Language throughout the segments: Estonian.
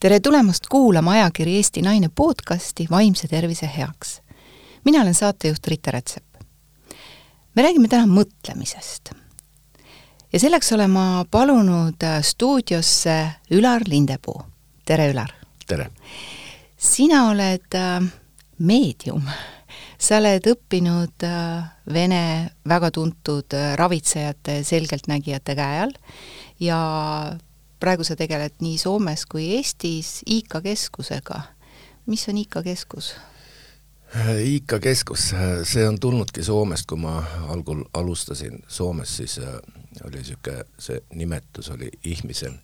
tere tulemast kuulama ajakiri Eesti Naine podcasti Vaimse tervise heaks. mina olen saatejuht Rita Rätsep. me räägime täna mõtlemisest. ja selleks olen ma palunud stuudiosse Ülar Lindepuu. tere, Ülar! tere! sina oled äh, meedium. sa oled õppinud äh, Vene väga tuntud äh, ravitsejate, selgeltnägijate käe all ja praegu sa tegeled nii Soomes kui Eestis IKA keskusega. mis on IKA keskus? IKA keskus, see on tulnudki Soomest, kui ma algul alustasin Soomes, siis äh, oli niisugune, see nimetus oli Ihmisen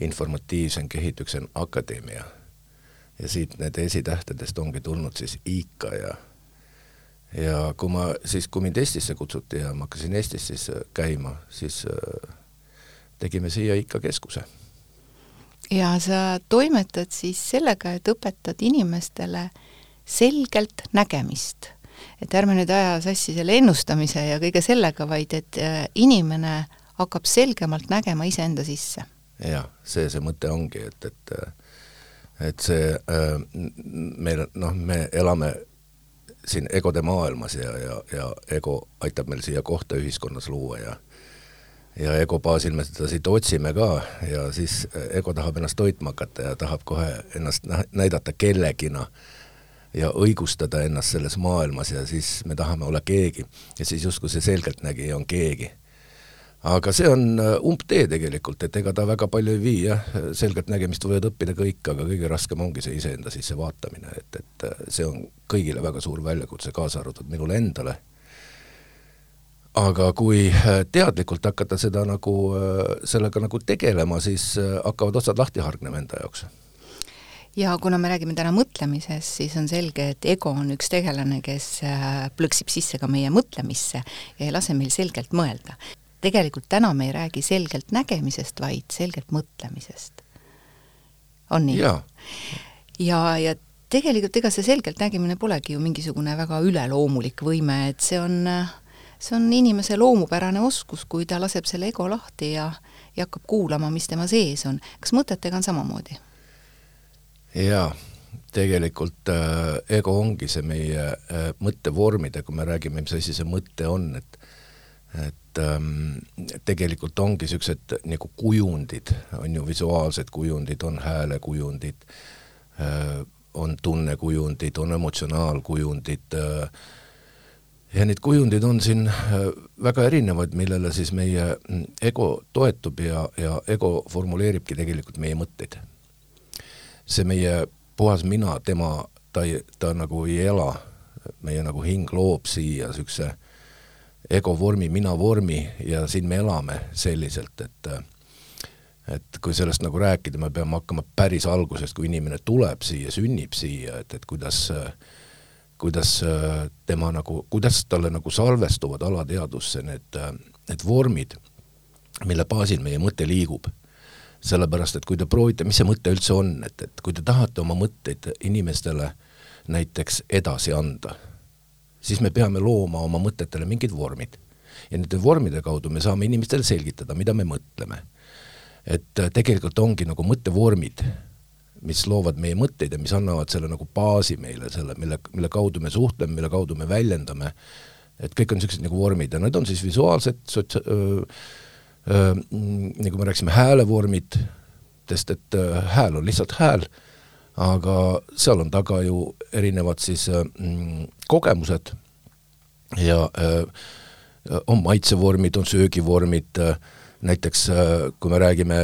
informatiivsen kehityksen akadeemia. ja siit need esitähtedest ongi tulnud siis IKA ja ja kui ma siis, kui mind Eestisse kutsuti ja ma hakkasin Eestis siis äh, käima, siis äh, tegime siia ikka keskuse. ja sa toimetad siis sellega, et õpetad inimestele selgelt nägemist. et ärme nüüd aja sassi selle ennustamise ja kõige sellega, vaid et äh, inimene hakkab selgemalt nägema iseenda sisse. jah, see see mõte ongi, et, et et see äh, meil noh, me elame siin egode maailmas ja, ja, ja ego aitab meil siia kohta ühiskonnas luua ja ja ego baasil me seda siit otsime ka ja siis ego tahab ennast toitma hakata ja tahab kohe ennast näidata kellegina ja õigustada ennast selles maailmas ja siis me tahame olla keegi. Ja siis justkui see selgeltnägija on keegi. aga see on äh, umbtee tegelikult, et ega ta väga palju ei vii jah, selgeltnägemist võivad õppida kõik, aga kõige raskem ongi see iseenda sisse vaatamine, et, et äh, see on kõigile väga suur väljakutse, kaasa arvatud minule endale aga kui äh, teadlikult hakata seda nagu, äh, sellega nagu tegelema, siis äh, hakkavad otsad lahti hargnema enda jaoks ja kuna me räägime täna mõtlemisest, siis on selge, et ego on üks tegelane, kes plõksib sisse ka meie mõtlemisse ja ei lase meil selgelt mõelda. tegelikult täna me ei räägi selgelt nägemisest, vaid selgelt mõtlemisest. on nii? ja, ja, ja tegelikult ega see selgelt nägemine polegi ju mingisugune väga üleloomulik võime, et see on see on inimese loomupärane oskus, kui ta laseb selle ego lahti ja, ja hakkab kuulama, mis tema sees on. kas mõtetega on samamoodi? jaa, tegelikult äh, ego ongi see meie äh, mõttevormide, kui me räägime, mis asi see mõte on, et et ähm, tegelikult ongi niisugused nagu kujundid, on ju visuaalsed kujundid, on häälekujundid äh,, on tunnekujundid, on emotsionaalkujundid äh,, ja neid kujundid on siin äh, väga erinevaid, millele siis meie mm, ego toetub ja, ja ego formuleeribki tegelikult meie mõtteid. see meie puhas mina, tema, ta ei, ta nagu ei ela, meie nagu hing loob siia niisuguse ego vormi, mina vormi ja siin me elame selliselt, et et kui sellest nagu rääkida, me peame hakkama päris algusest, kui inimene tuleb siia, sünnib siia, et, et kuidas äh, kuidas äh, tema nagu, kuidas talle nagu salvestuvad alateadvusse need, äh, need vormid, mille baasil meie mõte liigub. sellepärast, et kui te proovite, mis see mõte üldse on, et, et kui te tahate oma mõtteid inimestele näiteks edasi anda, siis me peame looma oma mõtetele mingid vormid. ja nende vormide kaudu me saame inimestele selgitada, mida me mõtleme. et äh, tegelikult ongi nagu mõttevormid mis loovad meie mõtteid ja mis annavad selle nagu baasi meile, selle, mille, mille kaudu me suhtleme, mille kaudu me väljendame, et kõik on niisugused nagu vormid ja need on siis visuaalsed sotsia-, nagu me rääkisime, häälevormid, sest et öö, hääl on lihtsalt hääl, aga seal on taga ju erinevad siis öö, kogemused ja öö, on maitsevormid, on söögivormid, näiteks kui me räägime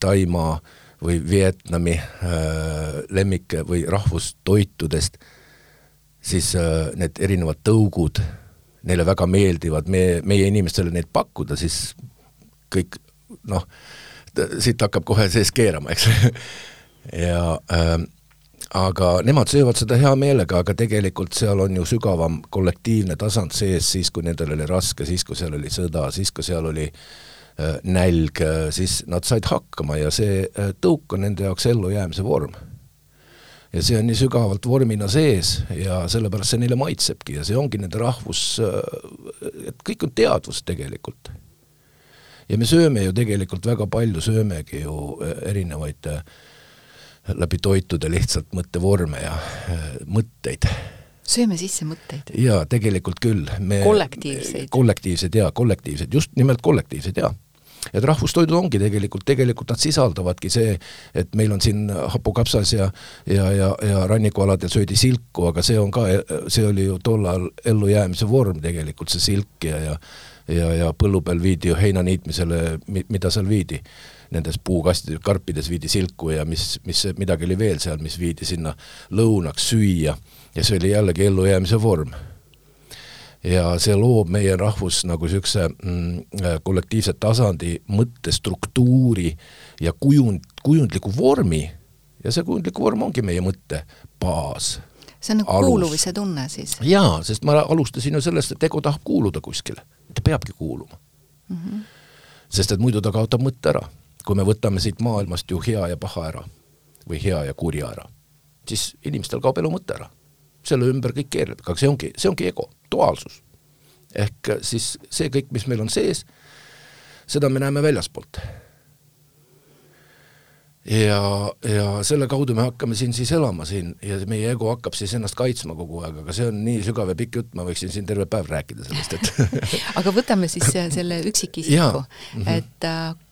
Taimaa äh, või Vietnami äh, lemmik- või rahvustoitudest, siis äh, need erinevad tõugud, neile väga meeldivad, meie, meie inimestele neid pakkuda, siis kõik noh, siit hakkab kohe sees keerama, eks. Ja äh, aga nemad söövad seda hea meelega, aga tegelikult seal on ju sügavam kollektiivne tasand sees, siis kui nendel oli raske, siis kui seal oli sõda, siis kui seal oli Äh, nälg, äh, siis nad said hakkama ja see äh, tõuk on nende jaoks ellujäämise vorm. ja see on nii sügavalt vormina sees ja sellepärast see neile maitsebki ja see ongi nende rahvus, et kõik on teadvus tegelikult. ja me sööme ju tegelikult väga palju, söömegi ju erinevaid läbi toitude lihtsalt mõttevorme ja äh, mõtteid. sööme sisse mõtteid? jaa, tegelikult küll. kollektiivseid? kollektiivsed jaa, kollektiivsed, just nimelt kollektiivsed jaa et rahvustoidud ongi tegelikult, tegelikult nad sisaldavadki see, et meil on siin hapukapsas ja ja, ja, ja rannikualadel söödi silku, aga see on ka, see oli ju tol ajal ellujäämise vorm tegelikult, see silk ja, ja ja, ja põllu peal viidi ju heina niitmisele, mida seal viidi, nendes puukastides, karpides viidi silku ja mis, mis, midagi oli veel seal, mis viidi sinna lõunaks süüa. Ja see oli jällegi ellujäämise vorm ja see loob meie rahvus nagu niisuguse mm, kollektiivse tasandi mõttestruktuuri ja kujund, kujundliku vormi ja see kujundlik vorm ongi meie mõtte baas. see on nagu kuuluvuse tunne siis? jaa, sest ma alustasin ju sellest, et ego tahab kuuluda kuskile, ta peabki kuuluma mm. -hmm. sest et muidu ta kaotab mõtte ära. kui me võtame siit maailmast ju hea ja paha ära või hea ja kurja ära, siis inimestel kaob elu mõte ära selle ümber kõik keerleb, aga see ongi, see ongi ego, duaalsus. ehk siis see kõik, mis meil on sees, seda me näeme väljaspoolt. ja, ja selle kaudu me hakkame siin siis elama siin ja meie ego hakkab siis ennast kaitsma kogu aeg, aga see on nii sügav ja pikk jutt, ma võiksin siin terve päev rääkida sellest, et aga võtame siis selle üksikisiku, mhm. et äh, Äh,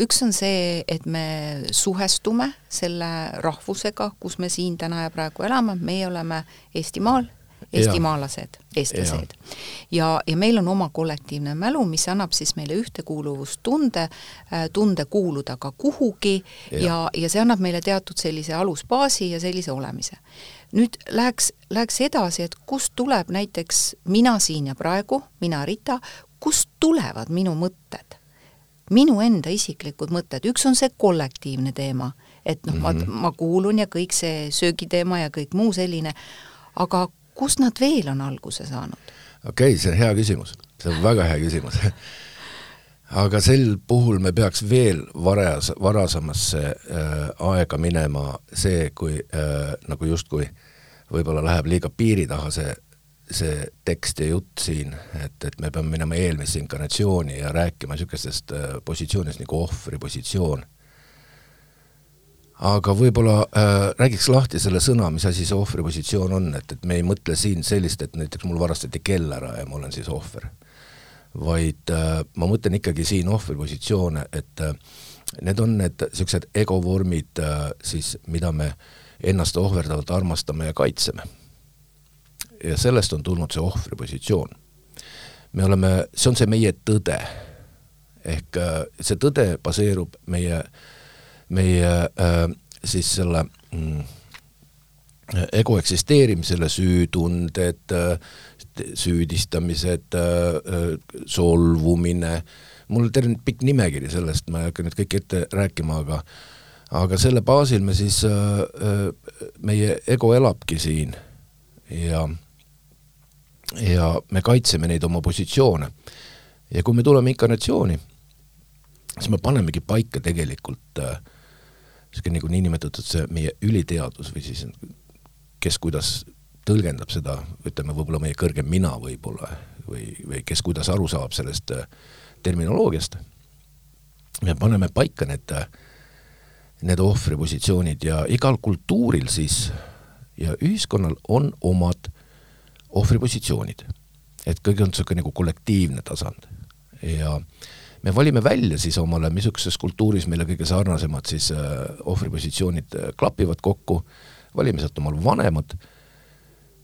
üks on see, et me suhestume selle rahvusega, kus me siin täna ja praegu elame, meie oleme Eestimaal, eestimaalased, eestlased. ja, ja meil on oma kollektiivne mälu, mis annab siis meile ühtekuuluvustunde, äh, tunde kuuluda ka kuhugi ja, ja, ja see annab meile teatud sellise alusbaasi ja sellise olemise. nüüd läheks, läheks edasi, et kust tuleb näiteks mina siin ja praegu, mina Rita, kust tulevad minu mõtted? Minu enda isiklikud mõtted, üks on see kollektiivne teema, et noh mm, -hmm. ma, mhm. ma kuulun ja kõik see söögiteema ja kõik muu selline, aga kust nad veel on alguse saanud? okei okay,, see on hea küsimus, see on väga hea küsimus aga sel puhul me peaks veel varas, varasemasse äh, aega minema see, kui äh, nagu justkui võib-olla läheb liiga piiri taha see see tekst ja jutt siin, et, et me peame minema eelmisse inkarnatsiooni ja rääkima niisugustest äh, positsioonidest nagu ohvri positsioon. aga võib-olla äh, räägiks lahti selle sõna, mis asi see ohvri positsioon on, et, et me ei mõtle siin sellist, et näiteks mul varastati kell ära ja ma olen siis ohver. vaid äh, ma mõtlen ikkagi siin ohvri positsioone, et äh, need on need niisugused egovormid äh, siis, mida me ennast ohverdavalt armastame ja kaitseme ja sellest on tulnud see ohvri positsioon. me oleme, see on see meie tõde. ehk äh, see tõde baseerub meie, meie äh, siis selle mm, ego eksisteerimisele, süütunded, äh, süüdistamised, äh, solvumine, mul terve pikk nimekiri sellest, ma ei hakka nüüd kõike ette rääkima, aga aga selle baasil me siis, meie ego elabki siin ja ja me kaitseme neid oma positsioone. ja kui me tuleme inkarnatsiooni, siis me panemegi paika tegelikult niisugune äh, nagu niinimetatud see meie üliteadus või siis kes kuidas tõlgendab seda, ütleme võib-olla meie kõrgem mina võib-olla või, või kes kuidas aru saab sellest äh, terminoloogiast. me paneme paika need, äh, need ohvripositsioonid ja igal kultuuril siis ja ühiskonnal on omad ohvripositsioonid. et kõik on niisugune nagu kollektiivne tasand. Ja me valime välja siis omale, missuguses kultuuris meile kõige sarnasemad siis äh, ohvripositsioonid äh, klapivad kokku, valime sealt omale vanemad.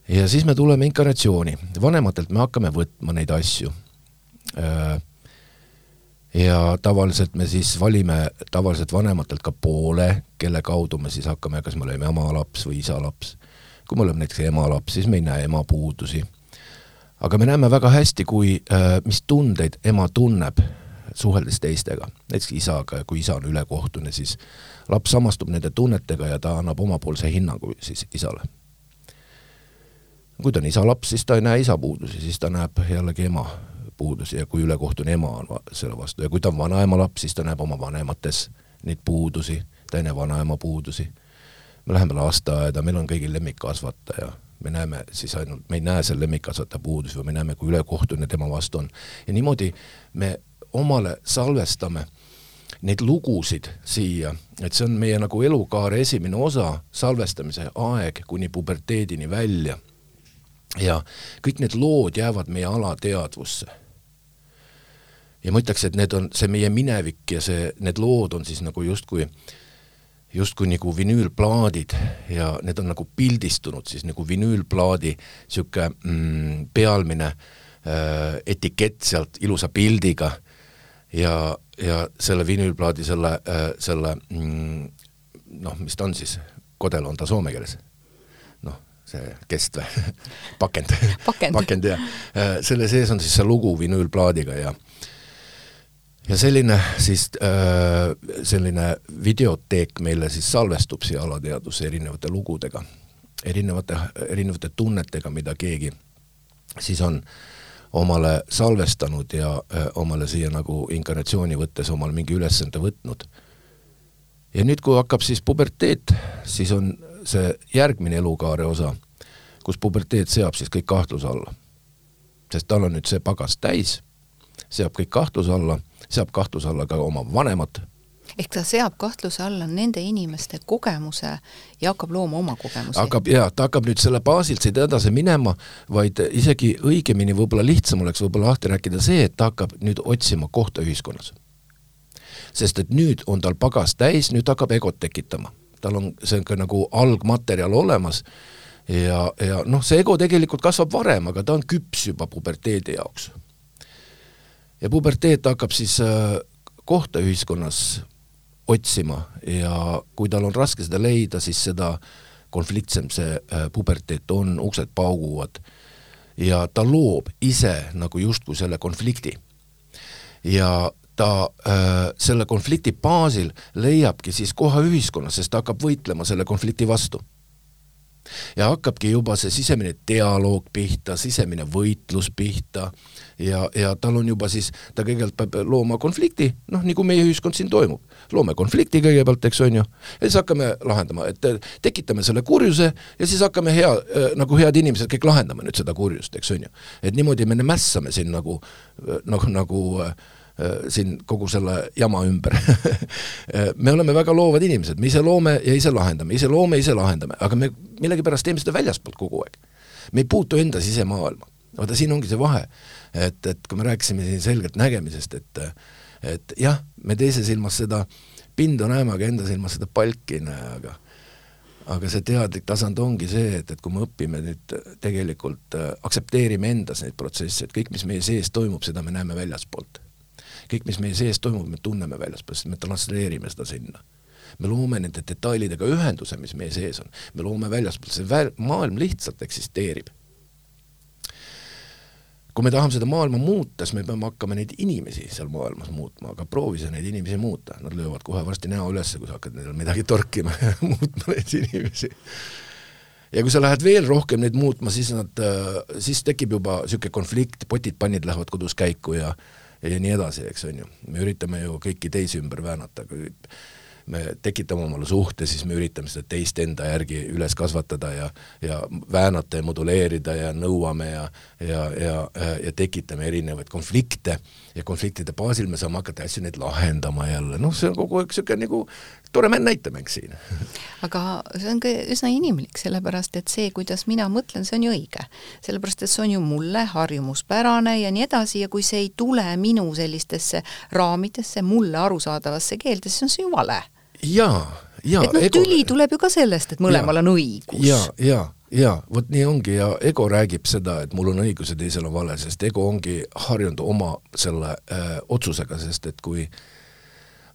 Ja siis me tuleme inkarnatsiooni, vanematelt me hakkame võtma neid asju. Äh,. ja tavaliselt me siis valime tavaliselt vanematelt ka poole, kelle kaudu me siis hakkame, kas me oleme ema laps või isa laps kui me oleme näiteks ema laps, siis me ei näe ema puudusi. aga me näeme väga hästi, kui äh,, mis tundeid ema tunneb, suheldes teistega, näiteks isaga ja kui isa on ülekohtune, siis laps samastub nende tunnetega ja ta annab omapoolse hinnangu siis isale. kui ta on isa laps, siis ta ei näe isa puudusi, siis ta näeb jällegi ema puudusi ja kui ülekohtune ema on selle vastu ja kui ta on vanaema laps, siis ta näeb oma vanemates neid puudusi, ta ei näe vanaema puudusi me läheme lasteaeda, meil on kõigil lemmikkasvataja, me näeme siis ainult, me ei näe seal lemmikkasvataja puudusi või me näeme, kui ülekohtune tema vastu on. ja niimoodi me omale salvestame neid lugusid siia, et see on meie nagu elukaare esimene osa, salvestamise aeg kuni puberteedini välja. ja kõik need lood jäävad meie alateadvusse. ja ma ütleks, et need on see meie minevik ja see, need lood on siis nagu justkui justkui nagu vinüülplaadid ja need on nagu pildistunud siis nagu vinüülplaadi niisugune mm, pealmine äh, etikett sealt ilusa pildiga ja, ja selle vinüülplaadi selle äh,, selle mm, noh, mis ta on siis, kodel on ta soome keeles? noh, see kest või? Pakend. Pakend, pakend jah. Äh,, selle sees on siis see lugu vinüülplaadiga ja ja selline siis äh,, selline videoteek meile siis salvestub siia alateadvusse erinevate lugudega, erinevate, erinevate tunnetega, mida keegi siis on omale salvestanud ja äh, omale siia nagu inkarnatsiooni võttes omale mingi ülesande võtnud. ja nüüd, kui hakkab siis puberteet, siis on see järgmine elukaare osa, kus puberteet seab siis kõik kahtluse alla. sest tal on nüüd see pagas täis, seab kõik kahtluse alla, seab kahtluse alla ka oma vanemad ehk ta seab kahtluse alla nende inimeste kogemuse ja hakkab looma oma kogemusi. hakkab jaa, ta hakkab nüüd selle baasilt siit edasi minema, vaid isegi õigemini võib-olla lihtsam oleks võib-olla lahti rääkida see, et ta hakkab nüüd otsima kohta ühiskonnas. sest et nüüd on tal pagas täis, nüüd hakkab egot tekitama. tal on, see on ka nagu algmaterjal olemas ja, ja noh, see ego tegelikult kasvab varem, aga ta on küps juba puberteedi jaoks. Ja puberteet hakkab siis äh, kohta ühiskonnas otsima ja kui tal on raske seda leida, siis seda konfliktsem see äh, puberteet on, uksed pauguvad. Ja ta loob ise nagu justkui selle konflikti. ja ta äh, selle konflikti baasil leiabki siis koha ühiskonnas, sest ta hakkab võitlema selle konflikti vastu. Ja hakkabki juba see sisemine dialoog pihta, sisemine võitlus pihta ja, ja tal on juba siis, ta kõigepealt peab looma konflikti, noh, nagu meie ühiskond siin toimub. loome konflikti kõigepealt, eks on ju, ja siis hakkame lahendama, et tekitame selle kurjuse ja siis hakkame hea, nagu head inimesed kõik lahendame nüüd seda kurjust, eks on ju. et niimoodi me mässame siin nagu, noh, nagu äh, Äh, siin kogu selle jama ümber me oleme väga loovad inimesed, me ise loome ja ise lahendame, ise loome, ise lahendame, aga me millegipärast teeme seda väljaspoolt kogu aeg. me ei puutu enda sisemaailma. vaata, siin ongi see vahe, et, et kui me rääkisime siin selgelt nägemisest, et et jah, me teise silmas seda pinda näeme, aga enda silmas seda palki ei näe, aga aga see teadlik tasand ongi see, et, et kui me õpime nüüd tegelikult äh, aktsepteerime endas neid protsesse, et kõik, mis meie sees toimub, seda me näeme väljaspoolt kõik, mis meie sees toimub, me tunneme väljaspool, sest me transleerime seda sinna. me loome nende detailidega ühenduse, mis meie sees on, me loome väljaspool, see vä-, maailm lihtsalt eksisteerib. Kui me tahame seda maailma muuta, siis me peame hakkama neid inimesi seal maailmas muutma, aga proovi sa neid inimesi muuta, nad löövad kohe varsti näo üles, kui sa hakkad neile midagi torkima ja muutma neid inimesi ja kui sa lähed veel rohkem neid muutma, siis nad, siis tekib juba niisugune konflikt, potid-pannid lähevad kodus käiku ja ja nii edasi, eks on ju. me üritame ju kõiki teisi ümber väänata, kui me tekitame omale suhte, siis me üritame seda teist enda järgi üles kasvatada ja, ja väänata ja moduleerida ja nõuame ja, ja, ja, ja tekitame erinevaid konflikte ja konfliktide baasil me saame hakata asju neid lahendama jälle, noh, see on kogu aeg niisugune nagu tore näitemäng siin. aga see on ka üsna inimlik, sellepärast et see, kuidas mina mõtlen, see on ju õige. sellepärast, et see on ju mulle harjumuspärane ja nii edasi ja kui see ei tule minu sellistesse raamidesse, mulle arusaadavasse keelde, siis on see ju vale. Jaa, jaa. et noh ego..., tüli tuleb ju ka sellest, et mõlemal ja, on õigus. jaa, jaa jaa, vot nii ongi ja ego räägib seda, et mul on õigus ja teisel on vale, sest ego ongi harjunud oma selle äh, otsusega, sest et kui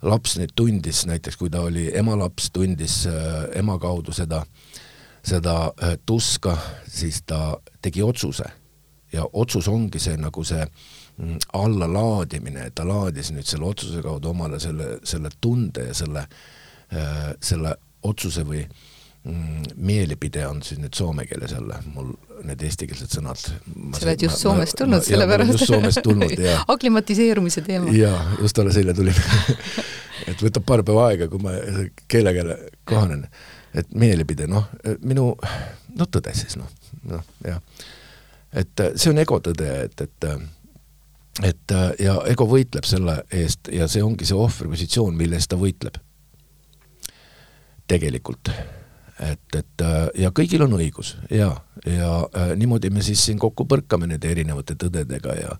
laps nüüd tundis näiteks, kui ta oli emalaps, tundis äh, ema kaudu seda, seda äh, tuska, siis ta tegi otsuse. ja otsus ongi see nagu see mm, allalaadimine, ta laadis nüüd selle otsuse kaudu omale selle, selle tunde ja selle äh,, selle otsuse või mm, meelipide on siis nüüd soome keeles jälle, mul need eestikeelsed sõnad. sa oled just Soomest tulnud, sellepärast. just Soomest tulnud ja aklimatiseerumise teema. jaa, just alles eile tulin et võtab paar päeva aega, kui ma keelega kohanen. et meelipide, noh, minu, no tõde siis noh, noh jah. et see on egotõde, et, et et äh, ja ego võitleb selle eest ja see ongi see ohvripositsioon, mille eest ta võitleb. Tegelikult. et, et äh, ja kõigil on õigus ja, ja äh, niimoodi me siis siin kokku põrkame nende erinevate tõdedega ja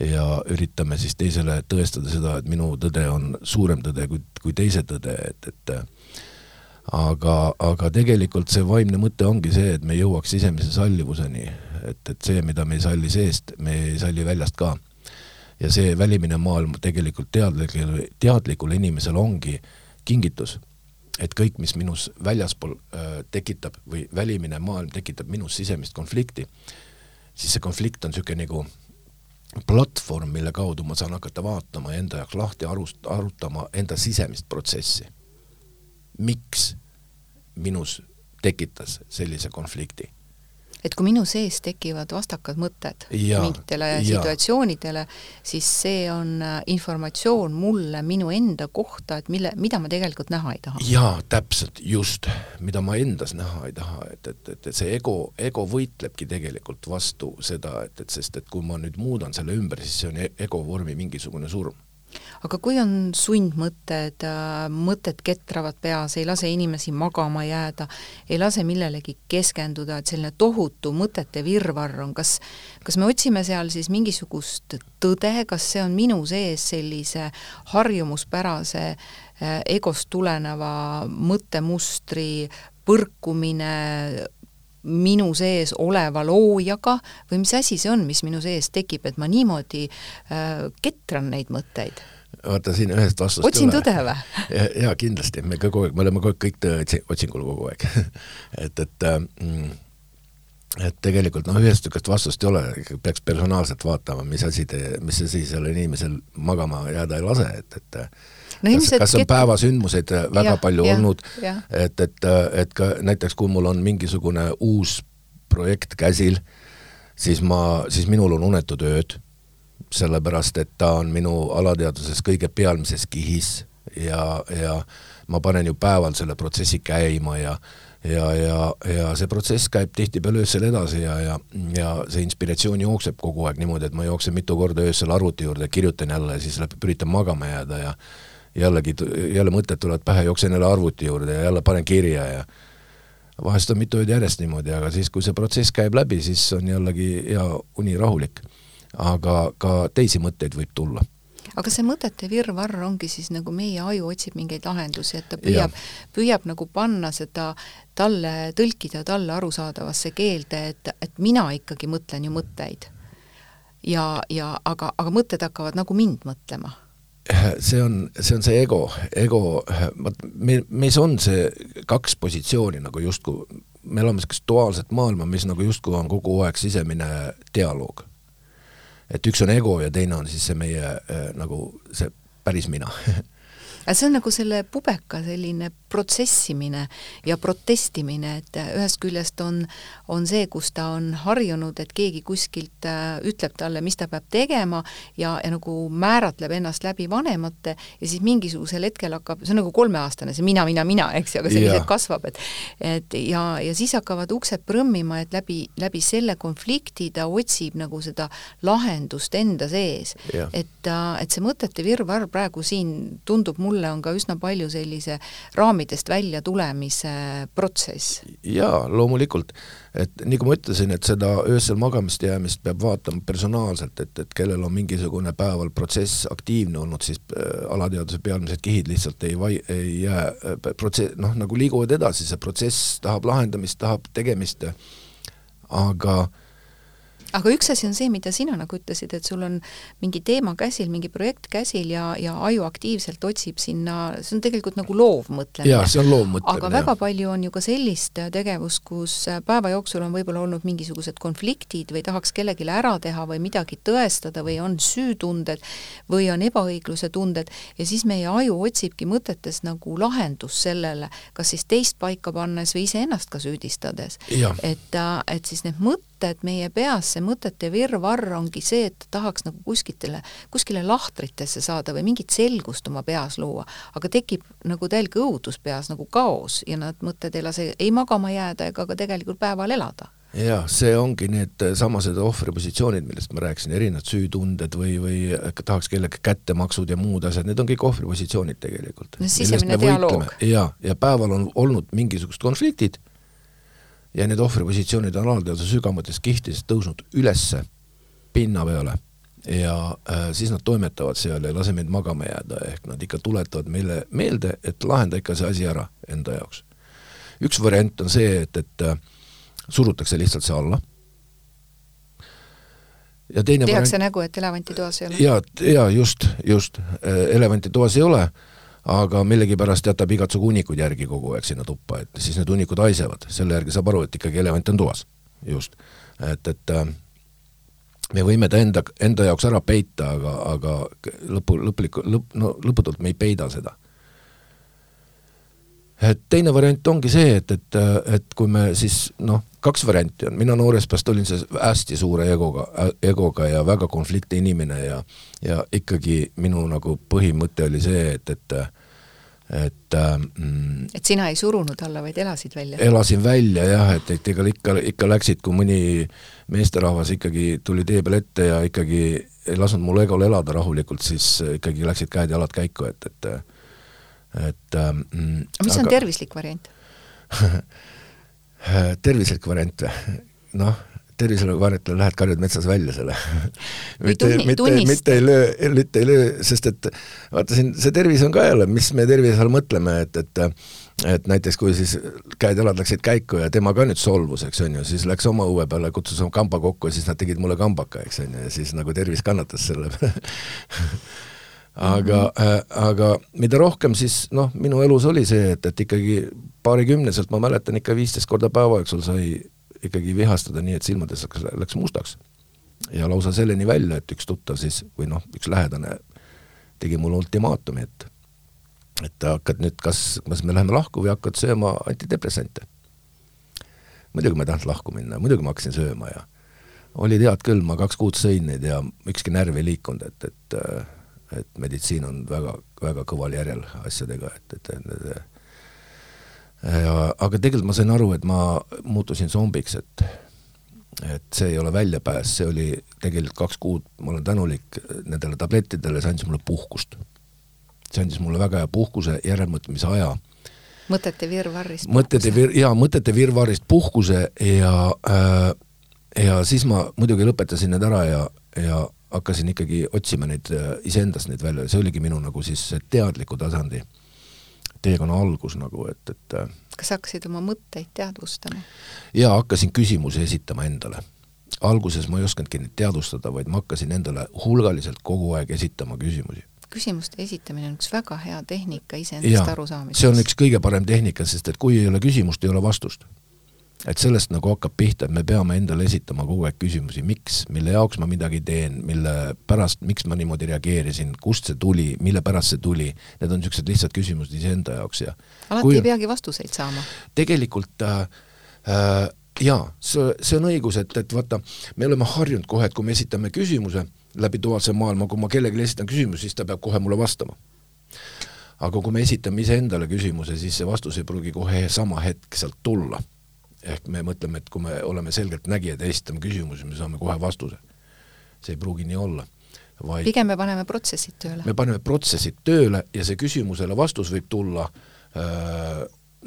ja üritame siis teisele tõestada seda, et minu tõde on suurem tõde kui, kui teise tõde, et, et aga, aga tegelikult see vaimne mõte ongi see, et me jõuaks sisemise sallivuseni, et, et see, mida me ei salli seest, me ei salli väljast ka ja see välimine maailm tegelikult teadlikul, teadlikul inimesel ongi kingitus. Et kõik, mis minus väljaspool äh, tekitab või välimine maailm tekitab minus sisemist konflikti, siis see konflikt on niisugune nagu platvorm, mille kaudu ma saan hakata vaatama ja enda jaoks lahti arust-, arutama enda sisemist protsessi. miks minus tekitas sellise konflikti et kui minu sees tekivad vastakad mõtted ja, mingitele ja. situatsioonidele, siis see on äh, informatsioon mulle minu enda kohta, et mille, mida ma tegelikult näha ei taha. jaa, täpselt, just, mida ma endas näha ei taha, et, et, et, et see ego, ego võitlebki tegelikult vastu seda, et, et sest et kui ma nüüd muudan selle ümber, siis see on e-, ego vormi mingisugune surm aga kui on sundmõtted, äh, mõtted ketravad peas, ei lase inimesi magama jääda, ei lase millelegi keskenduda, et selline tohutu mõtete virvarr on, kas kas me otsime seal siis mingisugust tõde, kas see on minu sees sellise harjumuspärase äh, egost tuleneva mõttemustri põrkumine minu sees oleva loojaga või mis asi see on, mis minu sees tekib, et ma niimoodi äh, ketran neid mõtteid? vaata siin ühest vastust otsin tõde või? jaa, kindlasti, me kogu aeg, me oleme kogu aeg kõik tõe otsingul kogu aeg. Et, et mm, et tegelikult noh, ühest niisugust vastust ei ole, peaks personaalselt vaatama, mis asi te, mis asi sellel inimesel magama jääda ei lase, et, et no, kas, kas on päevasündmuseid äh, väga ja, palju ja, olnud, et, et, äh, et ka näiteks kui mul on mingisugune uus projekt käsil, siis ma, siis minul on unetud ööd, sellepärast et ta on minu alateadvuses kõige pealmises kihis ja, ja ma panen ju päeval selle protsessi käima ja ja, ja, ja see protsess käib tihtipeale öösel edasi ja, ja, ja see inspiratsioon jookseb kogu aeg niimoodi, et ma jooksen mitu korda öösel arvuti juurde, kirjutan jälle ja siis üritan magama jääda ja jällegi, jälle mõtted tulevad pähe, jooksen jälle arvuti juurde ja jälle panen kirja ja vahest on mitu ööd järjest niimoodi, aga siis, kui see protsess käib läbi, siis on jällegi hea uni rahulik. aga ka teisi mõtteid võib tulla aga see mõtete virvarr ongi siis nagu meie aju otsib mingeid lahendusi, et ta püüab, püüab nagu panna seda talle, tõlkida talle arusaadavasse keelde, et, et mina ikkagi mõtlen ju mõtteid. ja, ja aga, aga mõtted hakkavad nagu mind mõtlema see on, see on see ego, ego, vot me, meis on see kaks positsiooni nagu justkui, me elame niisugust duaalset maailma, mis nagu justkui on kogu aeg sisemine dialoog. et üks on ego ja teine on siis see meie äh, nagu see päris mina aga see on nagu selle pubeka selline protsessimine ja protestimine, et ühest küljest on, on see, kus ta on harjunud, et keegi kuskilt äh, ütleb talle, mis ta peab tegema ja, ja nagu määratleb ennast läbi vanemate ja siis mingisugusel hetkel hakkab, see on nagu kolmeaastane, see mina, mina, mina, eks ju, aga see lihtsalt kasvab, et et ja, ja siis hakkavad uksed prõmmima, et läbi, läbi selle konflikti ta otsib nagu seda lahendust enda sees. et, et see mõtete virvarr praegu siin tundub mulle mulle on ka üsna palju sellise raamidest välja tulemise protsess. jaa, loomulikult. et kui ma ütlesin, et seda öösel magamist jäämist peab vaatama personaalselt, et, et kellel on mingisugune päeval protsess aktiivne olnud, siis äh, alateadvuse pealmised kihid lihtsalt ei vai-, ei jää äh, protsess, noh, nagu liiguvad edasi, see protsess tahab lahendamist, tahab tegemist, aga äh, aga üks asi on see, mida sina nagu ütlesid, et sul on mingi teema käsil, mingi projekt käsil ja, ja aju aktiivselt otsib sinna, see on tegelikult nagu loovmõtlemine. jaa, see on loovmõtlemine. aga väga palju on ju ka sellist tegevust, kus päeva jooksul on võib-olla olnud mingisugused konfliktid või tahaks kellelegi ära teha või midagi tõestada või on süütunded või on ebaõigluse tunded ja siis meie aju otsibki mõtetes nagu lahendust sellele, kas siis teist paika pannes või iseennast ka süüdistades. et, et siis need mõtted mõtted meie peas, see mõtete virvarr ongi see, et tahaks nagu kuskitele, kuskile lahtritesse saada või mingit selgust oma peas luua, aga tekib nagu täielik õudus peas, nagu kaos ja need mõtted ei lase ei magama jääda ega ka tegelikult päeval elada jah, see ongi need samased ohvripositsioonid, millest ma rääkisin, erinevad süütunded või, või tahaks kellegi kättemaksud ja muud asjad, need on kõik ohvripositsioonid tegelikult. no sisemine dialoog. ja, ja päeval on olnud mingisugused konfliktid ja need ohvripositsioonid on alateadvuse sügavates kihtides tõusnud ülesse pinna peale ja äh, siis nad toimetavad seal ja ei lase meid magama jääda, ehk nad ikka tuletavad meile meelde, et lahenda ikka see asi ära enda jaoks. üks variant on see, et, et äh, surutakse lihtsalt see alla. ja teine tehakse variant... nägu, et elevanti toas ei ole? jaa, jaa, just, just, äh, elevanti toas ei ole, aga millegipärast jätab igatsugu hunnikud järgi kogu aeg sinna tuppa, et siis need hunnikud haisevad, selle järgi saab aru, et ikkagi elevant on toas, just. et, et äh, me võime ta enda, enda jaoks ära peita, aga, aga lõpu, lõplikku, lõpp, no lõputult me ei peida seda teine variant ongi see, et, et, et kui me siis noh, kaks varianti on, mina noorest peast olin see hästi suure egoga, egoga ja väga konflikti inimene ja ja ikkagi minu nagu põhimõte oli see, et, et et mm, et sina ei surunud alla, vaid elasid välja? elasin välja jah, et, et ega ikka, ikka läksid, kui mõni meesterahvas ikkagi tuli tee peal ette ja ikkagi ei lasknud mul egol elada rahulikult, siis ikkagi läksid käed-jalad käiku, et, et et ähm, mis aga... on tervislik variant? Tervislik variant. Või? noh, tervislik variant on, lähed karjud metsas välja selle. Mitte, mitte, mitte ei löö, mitte ei löö, sest et vaata siin see tervis on ka jälle, mis me tervise all mõtleme, et, et et näiteks kui siis käed-jalad läksid käiku ja tema ka nüüd solvus, eks on ju, siis läks oma õue peale, kutsus oma kamba kokku ja siis nad tegid mulle kambaka, eks on ju, ja siis nagu tervis kannatas selle peale aga mm, -hmm. äh, aga mida rohkem siis noh, minu elus oli see, et, et ikkagi paarikümneselt ma mäletan ikka viisteist korda päeva jooksul sai ikkagi vihastada nii, et silmades läks, läks mustaks. ja lausa selleni välja, et üks tuttav siis või noh, üks lähedane tegi mulle ultimaatumi, et et hakkad nüüd, kas, kas me läheme lahku või hakkad sööma antidepressante. muidugi ma ei tahtnud lahku minna, muidugi ma hakkasin sööma ja oli tead küll, ma kaks kuud sõin neid ja ükski närv ei liikunud, et, et äh, et meditsiin on väga, väga kõval järjel asjadega, et, et, et ja aga tegelikult ma sain aru, et ma muutusin zombiks, et et see ei ole väljapääs, see oli tegelikult kaks kuud, ma olen tänulik nendele tablettidele, see andis mulle puhkust. see andis mulle väga hea puhkuse, järelmõtlemise aja. mõtete virvarrist mõtete vir-, jaa, mõtete virvarrist puhkuse ja äh, ja siis ma muidugi lõpetasin need ära ja, ja hakkasin ikkagi otsima neid äh, iseendast neid välja, see oligi minu nagu siis teadliku tasandi teekonna algus nagu, et, et äh, kas hakkasid oma mõtteid teadvustama? jaa, hakkasin küsimusi esitama endale. alguses ma ei osanudki neid teadvustada, vaid ma hakkasin endale hulgaliselt kogu aeg esitama küsimusi. küsimuste esitamine on üks väga hea tehnika iseendast arusaamiseks. see on üks kõige parem tehnika, sest et kui ei ole küsimust, ei ole vastust et sellest nagu hakkab pihta, et me peame endale esitama kogu aeg küsimusi, miks, mille jaoks ma midagi teen, mille pärast, miks ma niimoodi reageerisin, kust see tuli, mille pärast see tuli, need on niisugused lihtsad küsimused iseenda jaoks ja alati kui, ei peagi vastuseid saama? tegelikult äh, äh, jaa, see, see on õigus, et, et vaata, me oleme harjunud kohe, et kui me esitame küsimuse läbi duaalse maailma, kui ma kellelegi esitan küsimuse, siis ta peab kohe mulle vastama. Aga kui me esitame iseendale küsimuse, siis see vastus ei pruugi kohe sama hetk sealt tulla ehk me mõtleme, et kui me oleme selgeltnägijad ja esitame küsimusi, me saame kohe vastuse. see ei pruugi nii olla. vaid pigem me paneme protsessid tööle. me paneme protsessid tööle ja see küsimusele vastus võib tulla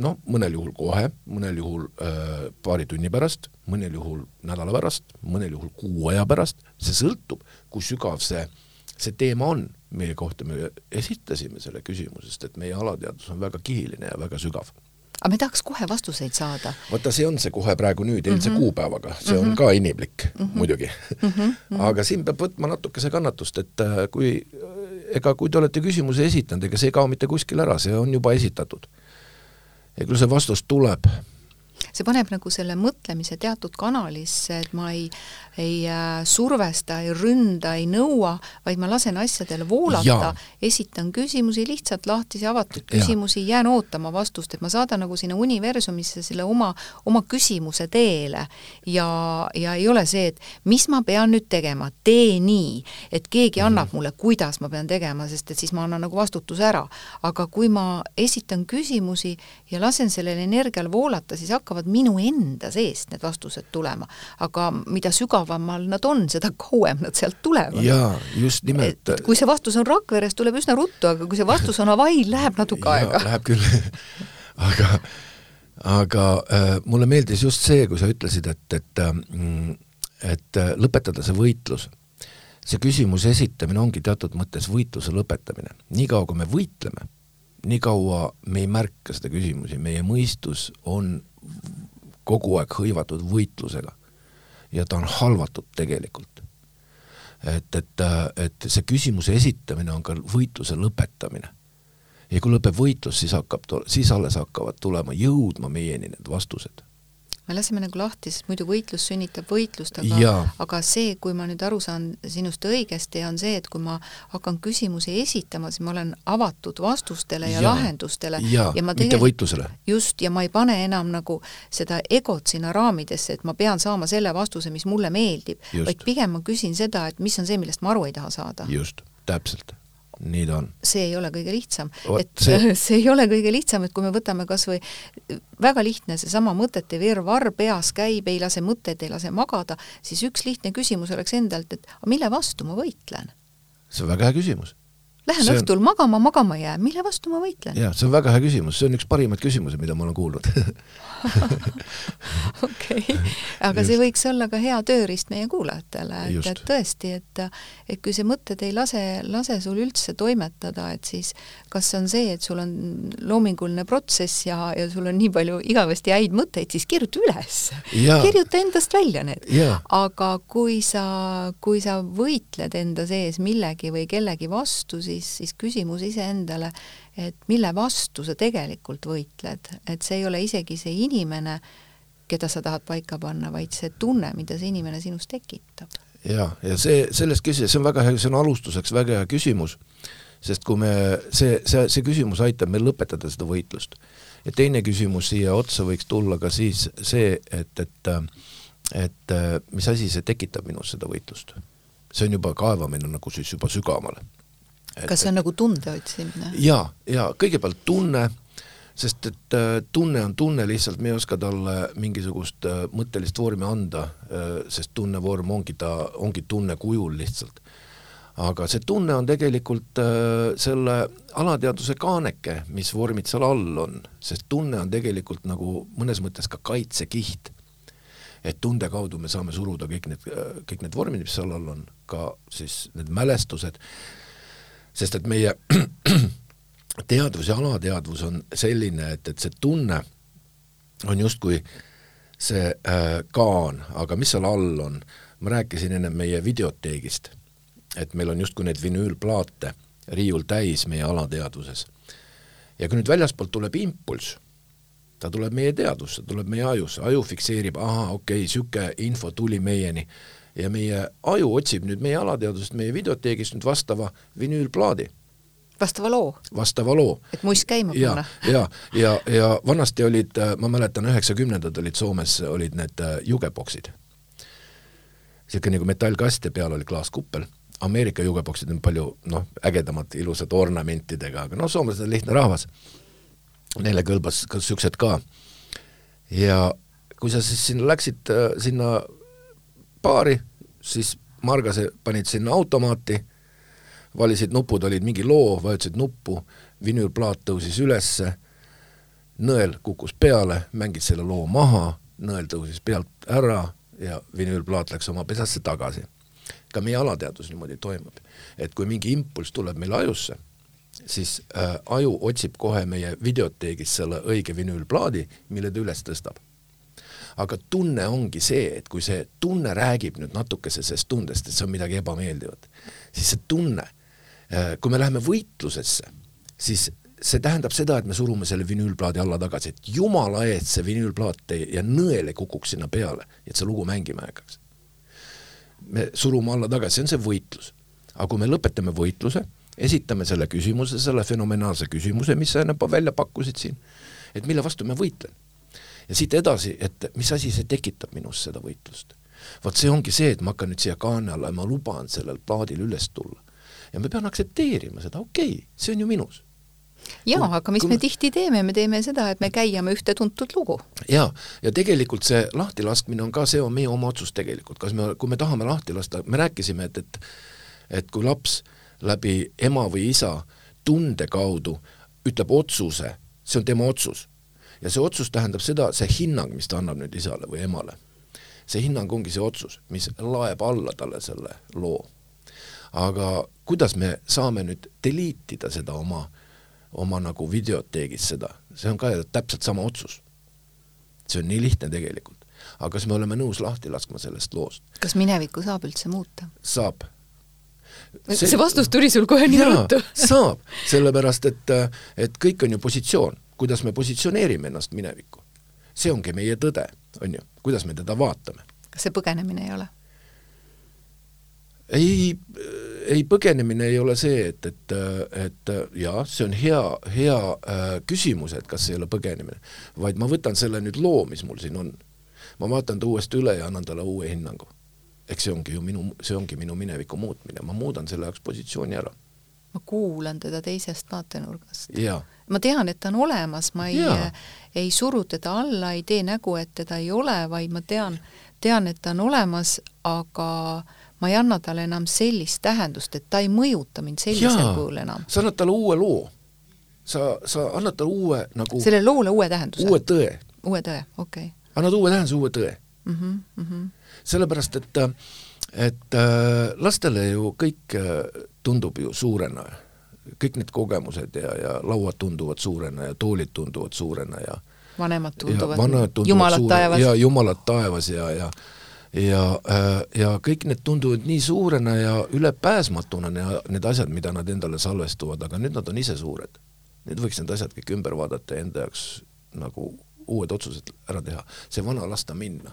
noh, mõnel juhul kohe, mõnel juhul öö, paari tunni pärast, mõnel juhul nädala pärast, mõnel juhul kuu aja pärast, see sõltub, kui sügav see, see teema on, mille kohta me esitasime selle küsimuse, sest et meie alateadvus on väga kihiline ja väga sügav aga me tahaks kohe vastuseid saada. vaata, see on see kohe praegu nüüd, eilse mm -hmm. kuupäevaga, see mm -hmm. on mhm. ka inimlik mm, -hmm. muidugi mm. -hmm. aga siin peab võtma natukese kannatust, et äh, kui, ega kui te olete küsimuse esitanud, ega see ei kao mitte kuskile ära, see on juba esitatud. ja küll see vastus tuleb see paneb nagu selle mõtlemise teatud kanalisse, et ma ei, ei äh, survesta, ei ründa, ei nõua, vaid ma lasen asjadel voolata, esitan küsimusi, lihtsalt lahtisi avatud küsimusi, jään ootama vastust, et ma saadan nagu sinna universumisse selle oma, oma küsimuse teele ja, ja ei ole see, et mis ma pean nüüd tegema, tee nii, et keegi mm -hmm. annab mulle, kuidas ma pean tegema, sest et siis ma annan nagu vastutuse ära. aga kui ma esitan küsimusi ja lasen sellel energial voolata, siis hakkavad hakkavad minu enda seest need vastused tulema. aga mida sügavamal nad on, seda kauem nad sealt tulevad. jaa, just nimelt. kui see vastus on Rakveres, tuleb üsna ruttu, aga kui see vastus on Hawaii'l, läheb natuke aega. Läheb küll aga, aga äh, mulle meeldis just see, kui sa ütlesid, et, et äh, et äh, lõpetada see võitlus see küsimuse esitamine ongi teatud mõttes võitluse lõpetamine. niikaua, kui me võitleme, niikaua me ei märka seda küsimusi, meie mõistus on kogu aeg hõivatud võitlusega. ja ta on halvatud tegelikult. et, et, et see küsimuse esitamine on ka võitluse lõpetamine. ja kui lõpeb võitlus, siis hakkab, siis alles hakkavad tulema, jõudma meieni need vastused me laseme nagu lahti, sest muidu võitlus sünnitab võitlust, aga aga see, kui ma nüüd aru saan sinust õigesti, on see, et kui ma hakkan küsimusi esitama, siis ma olen avatud vastustele ja, ja lahendustele. ja, ja mitte võitlusele. just, ja ma ei pane enam nagu seda egot sinna raamidesse, et ma pean saama selle vastuse, mis mulle meeldib, vaid pigem ma küsin seda, et mis on see, millest ma aru ei taha saada. just, täpselt nii ta on. see ei ole kõige lihtsam. et see... see ei ole kõige lihtsam, et kui me võtame kas või väga lihtne, seesama mõtete virvarr peas käib, ei lase mõtteid, ei lase magada, siis üks lihtne küsimus oleks endalt, et mille vastu ma võitlen? see on väga hea küsimus. Lähen see õhtul magama, magama jään, mille vastu ma võitlen? jah, see on väga hea küsimus, see on üks parimaid küsimusi, mida ma olen kuulnud okei, aga Just. see võiks olla ka hea tööriist meie kuulajatele, et, et tõesti, et et kui see mõtted ei lase, lase sul üldse toimetada, et siis kas on see, et sul on loominguline protsess ja, ja sul on nii palju igavesti häid mõtteid, siis kirjuta üles. kirjuta endast välja need. aga kui sa, kui sa võitled enda sees millegi või kellegi vastu, siis, siis küsimus iseendale, et mille vastu sa tegelikult võitled, et see ei ole isegi see inimene, keda sa tahad paika panna, vaid see tunne, mida see inimene sinus tekitab. ja, ja see, sellest küsi-, see on väga hea, see on alustuseks väga hea küsimus, sest kui me, see, see, see küsimus aitab meil lõpetada seda võitlust. ja teine küsimus siia otsa võiks tulla ka siis see, et, et et mis asi see tekitab minus seda võitlust. see on juba kaevamine nagu siis juba sügavamale kas see on nagu tunde otsimine? jaa, jaa, kõigepealt tunne, sest et äh, tunne on tunne, lihtsalt me ei oska talle mingisugust äh, mõttelist vormi anda, äh, sest tunnevorm ongi ta, ongi tunne kujul lihtsalt. aga see tunne on tegelikult selle alateadvuse kaaneke, mis vormid seal all on, sest tunne on tegelikult nagu mõnes mõttes ka kaitsekiht et tunde kaudu me saame suruda kõik need, kõik need vormid, mis seal all on, ka siis need mälestused, sest et meie teadvus ja alateadvus on selline, et, et see tunne on justkui see äh, kaan, aga mis seal all on, ma rääkisin enne meie videoteegist, et meil on justkui neid vinüülplaate riiul täis meie alateadvuses. ja kui nüüd väljaspoolt tuleb impulss, ta tuleb meie teadvusse, tuleb meie ajusse, aju fikseerib, ahaa, okei okay,, niisugune info tuli meieni ja meie aju otsib nüüd meie alateadvusest, meie videoteegist nüüd vastava vinüülplaadi. vastava loo? vastava loo. et muist käima panna. ja, ja, ja, ja vanasti olid, ma mäletan, üheksakümnendad olid Soomes, olid need äh, jugeboksid. niisugune nagu metallkast ja peal oli klaaskuppel Ameerika jugeboksid on palju noh, ägedamad, ilusad ornamentidega, aga noh, soomlased on lihtne rahvas. Neile kõlbas ka niisugused ka. ja kui sa siis sinna läksid, äh, sinna baari, siis Margase panid sinna automaati, valisid nupud, olid mingi loo, vajutasid nuppu, vinüülplaat tõusis ülesse, nõel kukkus peale, mängid selle loo maha, nõel tõusis pealt ära ja vinüülplaat läks oma pesasse tagasi. ka meie alateadvus niimoodi toimub. et kui mingi impulss tuleb meile ajusse, siis äh, aju otsib kohe meie videoteegis selle õige vinüülplaadi, mille ta üles tõstab aga tunne ongi see, et kui see tunne räägib nüüd natukese sellest tundest, et see on midagi ebameeldivat, siis see tunne, äh, kui me läheme võitlusesse, siis see tähendab seda, et me surume selle vinüülplaadi alla tagasi, et jumala eest see vinüülplaat ja nõel ei kukuks sinna peale, et see lugu mängima ei hakkaks. me surume alla tagasi, see on see võitlus. aga kui me lõpetame võitluse, esitame selle küsimuse, selle fenomenaalse küsimuse, mis sa enne välja pakkusid siin, et mille vastu ma võitlen ja siit edasi, et mis asi see tekitab minus seda võitlust. vot see ongi see, et ma hakkan nüüd siia kaane alla ja ma luban sellel plaadil üles tulla. ja ma pean aktsepteerima seda, okei okay,, see on ju minus. jaa, aga mis me tihti teeme, me teeme seda, et me käiame ühte tuntud lugu. jaa, ja tegelikult see lahtilaskmine on ka, see on meie oma otsus tegelikult, kas me, kui me tahame lahti lasta, me rääkisime, et, et et kui laps läbi ema või isa tunde kaudu ütleb otsuse, see on tema otsus. Ja see otsus tähendab seda, see hinnang, mis ta annab nüüd isale või emale, see hinnang ongi see otsus, mis laeb alla talle selle loo. aga kuidas me saame nüüd delete ida seda oma oma nagu videoteegis seda, see on ka täpselt sama otsus. see on nii lihtne tegelikult. aga kas me oleme nõus lahti laskma sellest loost? kas minevikku saab üldse muuta? saab. see, see vastus tuli sul kohe nii ruttu saab, sellepärast et, et kõik on ju positsioon, kuidas me positsioneerime ennast minevikku. see ongi meie tõde, on ju, kuidas me teda vaatame. kas see põgenemine ei ole? ei, ei põgenemine ei ole see, et, et, et jaa, see on hea, hea äh, küsimus, et kas ei ole põgenemine, vaid ma võtan selle nüüd loo, mis mul siin on. ma vaatan ta uuesti üle ja annan talle uue hinnangu. eks see ongi ju minu, see ongi minu mineviku muutmine, ma muudan selle jaoks positsiooni ära. ma kuulan teda teisest vaatenurgast. jaa ma tean, et ta on olemas, ma ei, ei suru teda alla, ei tee nägu, et teda ei ole, vaid ma tean, tean, et ta on olemas, aga ma ei anna talle enam sellist tähendust, et ta ei mõjuta mind sellisel kujul enam. sa annad talle uue loo. sa, sa annad talle uue nagu sellele loole uue tähenduse? uue tõe. uue tõe, okei okay.. annad uue tähenduse, uue tõe mm. -hmm, mm -hmm. sellepärast, et, et äh, lastele ju kõik äh, tundub ju suurena, kõik need kogemused ja, ja lauad tunduvad suurena ja toolid tunduvad suurena ja vanemad tunduvad, tunduvad jumalad taevas. ja jumalad taevas ja, ja ja, äh, ja kõik need tunduvad nii suurena ja ülepääsmatuna, need asjad, mida nad endale salvestuvad, aga nüüd nad on ise suured. nüüd võiks need asjad kõik ümber vaadata ja enda jaoks nagu uued otsused ära teha, see vana lasta minna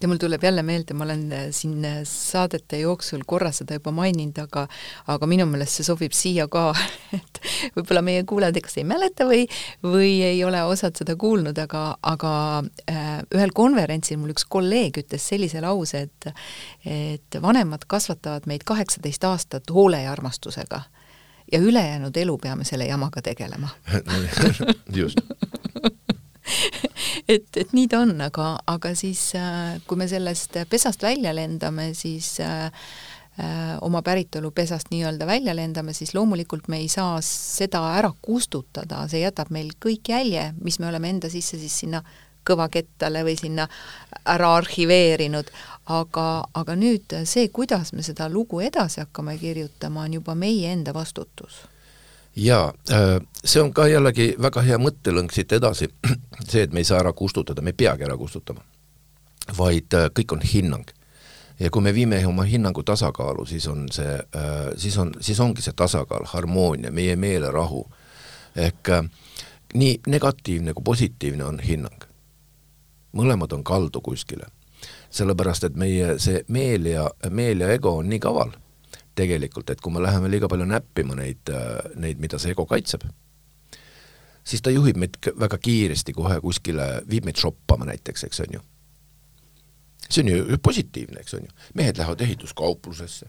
ja mul tuleb jälle meelde, ma olen äh, siin äh, saadete jooksul korra seda juba maininud, aga aga minu meelest see sobib siia ka, et võib-olla meie kuulajad kas ei mäleta või, või ei ole osad seda kuulnud, aga, aga äh, ühel konverentsil mul üks kolleeg ütles sellise lause, et et vanemad kasvatavad meid kaheksateist aastat hoole ja armastusega ja ülejäänud elu peame selle jamaga tegelema. Just et, et nii ta on, aga, aga siis äh, kui me sellest pesast välja lendame, siis äh, äh, oma päritolu pesast nii-öelda välja lendame, siis loomulikult me ei saa seda ära kustutada, see jätab meil kõik jälje, mis me oleme enda sisse siis sinna kõvakettale või sinna ära arhiveerinud, aga, aga nüüd see, kuidas me seda lugu edasi hakkame kirjutama, on juba meie enda vastutus jaa, äh, see on ka jällegi väga hea mõttelõng siit edasi, see, et me ei saa ära kustutada, me ei peagi ära kustutama, vaid äh, kõik on hinnang. ja kui me viime oma hinnangu tasakaalu, siis on see, äh, siis on, siis ongi see tasakaal, harmoonia, meie meelerahu. ehk nii negatiivne kui positiivne on hinnang. mõlemad on kaldu kuskile. sellepärast, et meie see meel ja, meel ja ego on nii kaval tegelikult, et kui me läheme liiga palju näppima neid, neid, mida see ego kaitseb, siis ta juhib meid väga kiiresti kohe kuskile, viib meid shoppama näiteks, eks on ju. see on ju positiivne, eks on ju. mehed lähevad ehituskauplusesse,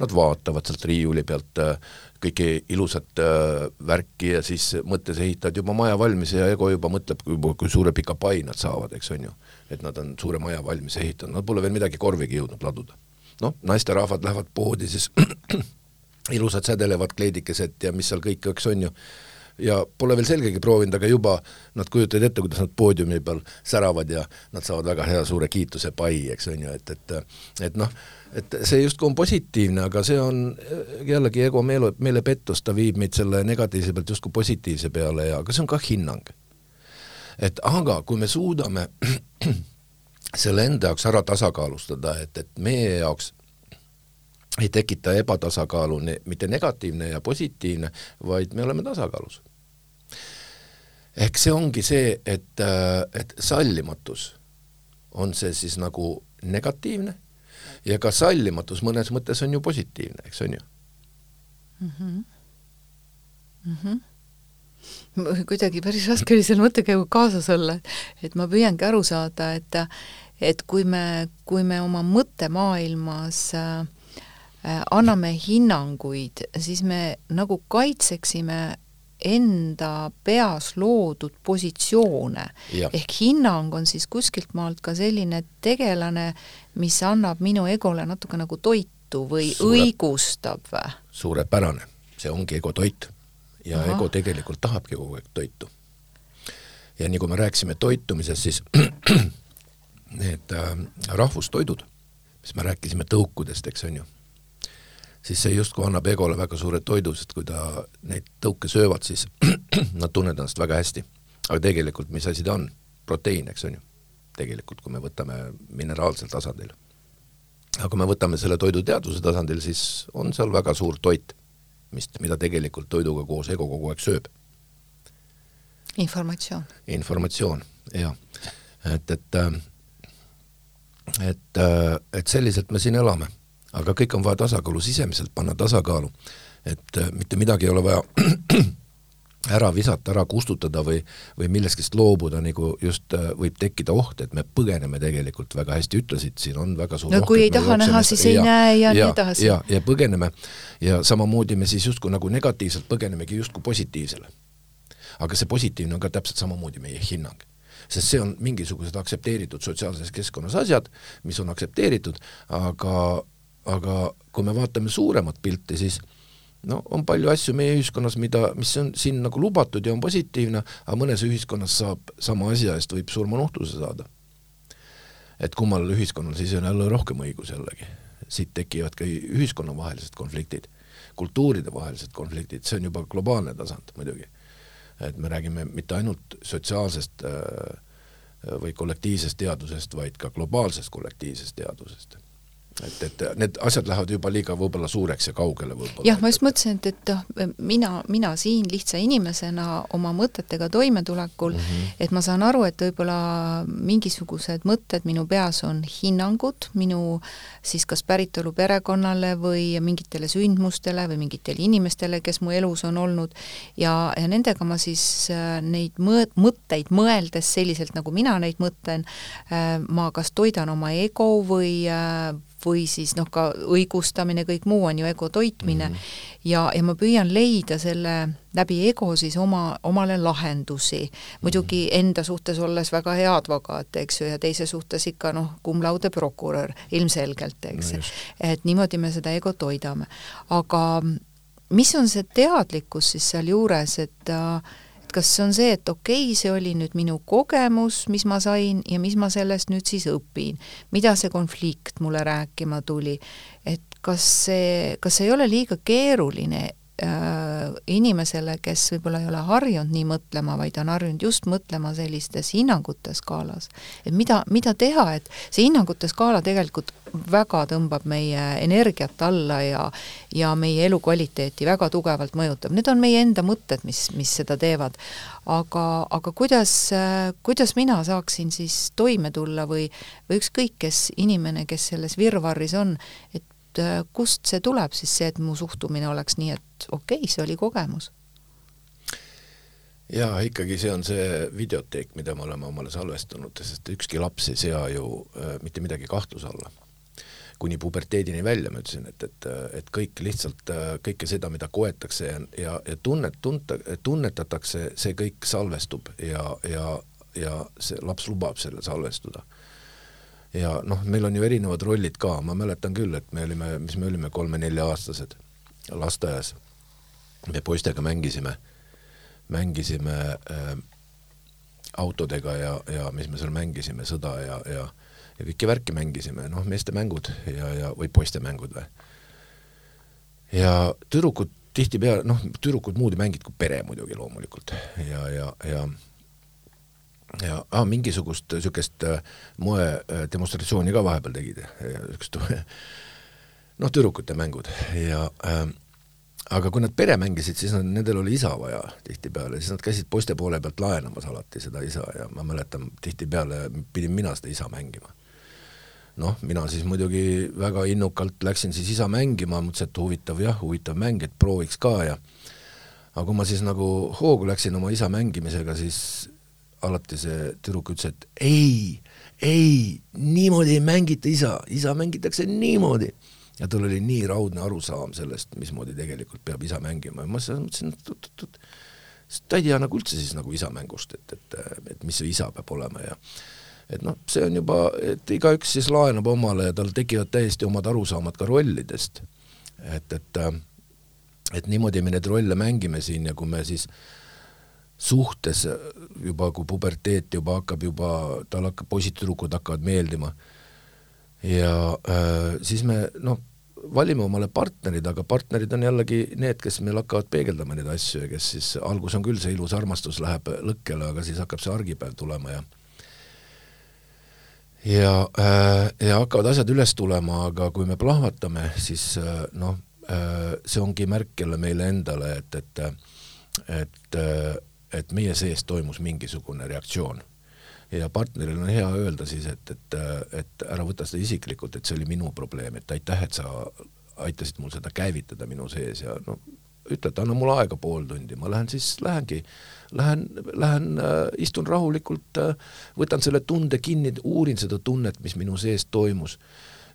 nad vaatavad sealt riiuli pealt äh, kõike ilusat äh, värki ja siis mõttes ehitavad juba maja valmis ja ego juba mõtleb, kui suure pika pai nad saavad, eks on ju. et nad on suure maja valmis ehitanud, nad pole veel midagi korvigi jõudnud laduda noh, naisterahvad lähevad poodi, siis ilusad sädelevad kleidikesed ja mis seal kõik, eks on ju, ja pole veel selgegi proovinud, aga juba nad kujutavad ette, kuidas nad poodiumi peal säravad ja nad saavad väga hea suure kiituse pai, eks on ju, et, et et noh, et see justkui on positiivne, aga see on jällegi ego meele, meelepettus, ta viib meid selle negatiivse pealt justkui positiivse peale ja, aga see on ka hinnang. et aga kui me suudame selle enda jaoks ära tasakaalustada, et, et meie jaoks ei tekita ebatasakaalu mitte negatiivne ja positiivne, vaid me oleme tasakaalus. ehk see ongi see, et, et sallimatus on see siis nagu negatiivne ja ka sallimatus mõnes mõttes on ju positiivne, eks on ju mm? -hmm. Mm -hmm kuidagi päris raske oli selle mõttekäiguga kaasas olla, et ma püüangi aru saada, et et kui me, kui me oma mõttemaailmas äh, anname hinnanguid, siis me nagu kaitseksime enda peas loodud positsioone. ehk hinnang on siis kuskilt maalt ka selline tegelane, mis annab minu egole natuke nagu toitu või Suure, õigustab või? suurepärane, see ongi ego toit. ja Aha. ego tegelikult tahabki kogu aeg toitu. ja nii kui me rääkisime toitumisest, siis need äh, rahvustoidud, mis me rääkisime tõukudest, eks on ju siis see justkui annab egole väga suure toidu, sest kui ta neid tõuke söövad, siis nad tunnevad ennast väga hästi. aga tegelikult, mis asi ta on? proteiin, eks on ju. tegelikult, kui me võtame mineraalsel tasandil. aga kui me võtame selle toidu teadvuse tasandil, siis on seal väga suur toit, mis, mida tegelikult toiduga koos ego kogu aeg sööb. informatsioon. informatsioon, jah. et, et et, et selliselt me siin elame aga kõik on vaja tasakaalu, sisemiselt panna tasakaalu. et äh, mitte midagi ei ole vaja ära visata, ära kustutada või, või millestki loobuda, nagu just äh, võib tekkida oht, et me põgeneme tegelikult, väga hästi ütlesid, siin on väga suur no oht, kui ei taha näha, siis ja, ei näe ja, ja nii edasi. ja, ja põgeneme ja samamoodi me siis justkui nagu negatiivselt põgenemegi justkui positiivsele. aga see positiivne on ka täpselt samamoodi meie hinnang sest see on mingisugused aktsepteeritud sotsiaalses keskkonnas asjad, mis on aktsepteeritud, aga aga kui me vaatame suuremat pilti, siis no on palju asju meie ühiskonnas, mida, mis on siin nagu lubatud ja on positiivne, aga mõnes ühiskonnas saab sama asja eest, võib surmanuhtluse saada. et kummal ühiskonnal siis on jälle rohkem õigus jällegi. siit tekivad ka ühiskonnavahelised konfliktid, kultuuridevahelised konfliktid, see on juba globaalne tasand muidugi. et me räägime mitte ainult sotsiaalsest äh, või kollektiivsest teadusest, vaid ka globaalsest kollektiivsest teadusest et, et need asjad lähevad juba liiga võib-olla suureks ja kaugele võib-olla. jah, ma just mõtlesin, et, et noh, mina, mina siin lihtsa inimesena oma mõtetega toimetulekul mm, -hmm. et ma saan aru, et võib-olla mingisugused mõtted minu peas on hinnangud minu siis kas päritolu perekonnale või mingitele sündmustele või mingitele inimestele, kes mu elus on olnud, ja, ja nendega ma siis äh, neid mõõt-, mõtteid mõeldes selliselt, nagu mina neid mõtlen, äh, ma kas toidan oma ego või äh, või siis noh, ka õigustamine, kõik muu on ju ego toitmine mm, -hmm. ja, ja ma püüan leida selle läbi ego siis oma, omale lahendusi. muidugi -hmm. enda suhtes olles väga hea advokaat, eks ju, ja teise suhtes ikka noh, cum laude prokurör ilmselgelt, eks no,. et niimoodi me seda ego toidame. aga mis on see teadlikkus siis sealjuures, et äh, et kas see on see, et okei okay,, see oli nüüd minu kogemus, mis ma sain ja mis ma sellest nüüd siis õpin, mida see konflikt mulle rääkima tuli, et kas see, kas ei ole liiga keeruline inimesele, kes võib-olla ei ole harjunud nii mõtlema, vaid on harjunud just mõtlema sellistes hinnangute skaalas. et mida, mida teha, et see hinnangute skaala tegelikult väga tõmbab meie energiat alla ja ja meie elukvaliteeti väga tugevalt mõjutab, need on meie enda mõtted, mis, mis seda teevad. aga, aga kuidas, kuidas mina saaksin siis toime tulla või, või ükskõik, kes inimene, kes selles virvarris on, et äh, kust see tuleb siis see, et mu suhtumine oleks nii, et okei okay,, see oli kogemus? jaa, ikkagi see on see videoteek, mida me oleme omale salvestanud, sest ükski laps ei sea ju äh, mitte midagi kahtluse alla kuni puberteedini välja, ma ütlesin, et, et, et kõik lihtsalt, kõike seda, mida koetakse ja, ja, ja tunnet, tunta, tunnetatakse, see kõik salvestub ja, ja, ja see laps lubab selle salvestuda. Ja noh, meil on ju erinevad rollid ka, ma mäletan küll, et me olime, mis me olime, kolme-nelja-aastased lasteaias, me poistega mängisime, mängisime äh, autodega ja, ja mis me seal mängisime, sõda ja, ja ja kõiki värki mängisime, noh, meeste mängud ja, ja, või poiste mängud või. ja tüdrukud tihtipeale, noh, tüdrukud muud ei mänginud kui pere muidugi loomulikult. Ja, ja, ja ja ah, mingisugust niisugust äh, äh, demonstratsiooni ka vahepeal tegid, niisugust noh, tüdrukute mängud. Ja äh, aga kui nad pere mängisid, siis nad, nendel oli isa vaja tihtipeale, siis nad käisid poiste poole pealt laenamas alati seda isa ja ma mäletan, tihtipeale pidin mina seda isa mängima. Noh, mina siis muidugi väga innukalt läksin siis isa mängima, mõtlesin, et huvitav jah, huvitav mäng, et prooviks ka ja aga kui ma siis nagu hoogu läksin oma isa mängimisega, siis alati see tüdruk ütles, et ei, ei, niimoodi ei mängita isa, isa mängitakse niimoodi. ja tal oli nii raudne arusaam sellest, mismoodi tegelikult peab isa mängima ja ma mõtlesin, et oot-oot-oot, sest ta ei tea nagu üldse siis nagu isamängust, et, et, et mis see isa peab olema ja et noh, see on juba, et igaüks siis laenab omale ja tal tekivad täiesti omad arusaamad ka rollidest. et, et et niimoodi me neid rolle mängime siin ja kui me siis suhtes juba, kui puberteet juba hakkab juba, tal hakkab, poisid-tüdrukud hakkavad meeldima. Ja äh, siis me noh, valime omale partnerid, aga partnerid on jällegi need, kes meil hakkavad peegeldama neid asju ja kes siis, algus on küll see ilus armastus läheb lõkkele, aga siis hakkab see argipäev tulema ja ja äh,, ja hakkavad asjad üles tulema, aga kui me plahvatame, siis äh, noh äh,, see ongi märk jälle meile endale, et, et et, et meie sees toimus mingisugune reaktsioon. Ja partneril on hea öelda siis, et, et, et ära võta seda isiklikult, et see oli minu probleem, et aitäh, et sa aitasid mul seda käivitada minu sees ja no ütle, et anna mulle aega pool tundi, ma lähen siis, lähengi, lähen, lähen äh, istun rahulikult äh,, võtan selle tunde kinni, uurin seda tunnet, mis minu sees toimus.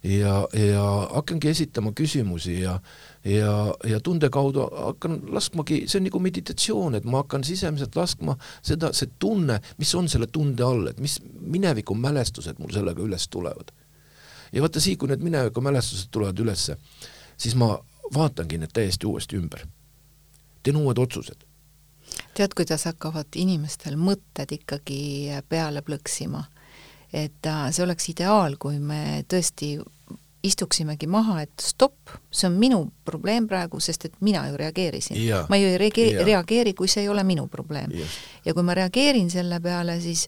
Ja, ja hakkangi esitama küsimusi ja ja, ja tunde kaudu hakkan laskmagi, see on nagu meditatsioon, et ma hakkan sisemiselt laskma seda, see tunne, mis on selle tunde all, et mis mineviku mälestused mul sellega üles tulevad. ja vaata siis, kui need mineviku mälestused tulevad ülesse, siis ma vaatangi need täiesti uuesti ümber. teen uued otsused. tead, kuidas hakkavad inimestel mõtted ikkagi peale plõksima? et äh, see oleks ideaal, kui me tõesti istuksimegi maha, et stopp, see on minu probleem praegu, sest et mina ju reageerisin. ma ju ei reage-, reageeri, kui see ei ole minu probleem. ja kui ma reageerin selle peale, siis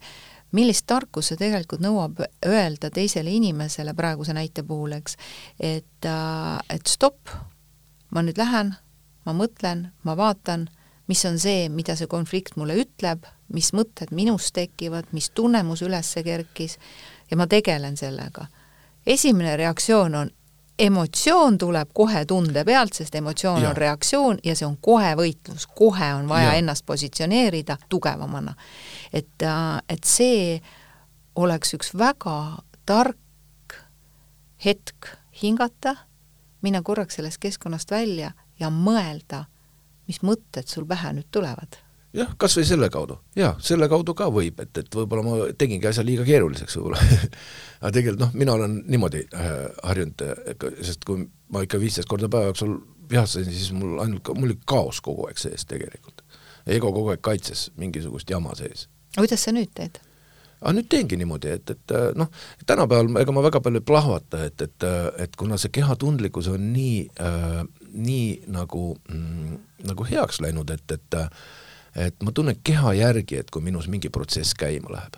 millist tarkust see tegelikult nõuab öelda teisele inimesele praeguse näite puhul, eks, et, äh, et stopp, ma nüüd lähen, ma mõtlen, ma vaatan, mis on see, mida see konflikt mulle ütleb, mis mõtted minus tekivad, mis tunnemus üles kerkis ja ma tegelen sellega esimene reaktsioon on emotsioon tuleb kohe tunde pealt, sest emotsioon ja. on reaktsioon ja see on kohe võitlus, kohe on vaja ja. ennast positsioneerida tugevamana. et, äh, et see oleks üks väga tark hetk hingata, minna korraks sellest keskkonnast välja ja mõelda, mis mõtted sul pähe nüüd tulevad jah, kas või selle kaudu, jaa, selle kaudu ka võib, et, et võib-olla ma tegingi asja liiga keeruliseks võib-olla aga tegelikult noh, mina olen niimoodi äh, harjunud, sest kui ma ikka viisteist korda päeva jooksul vihastasin, siis mul ainult, mul oli kaos kogu aeg sees tegelikult. ego kogu aeg kaitses mingisugust jama sees. kuidas sa nüüd teed? aga nüüd teengi niimoodi, et, et noh, tänapäeval ega ma väga palju ei plahvata, et, et, et kuna see kehatundlikkus on nii äh,, nii nagu mm,, nagu heaks läinud, et, et et ma tunnen keha järgi, et kui minus mingi protsess käima läheb.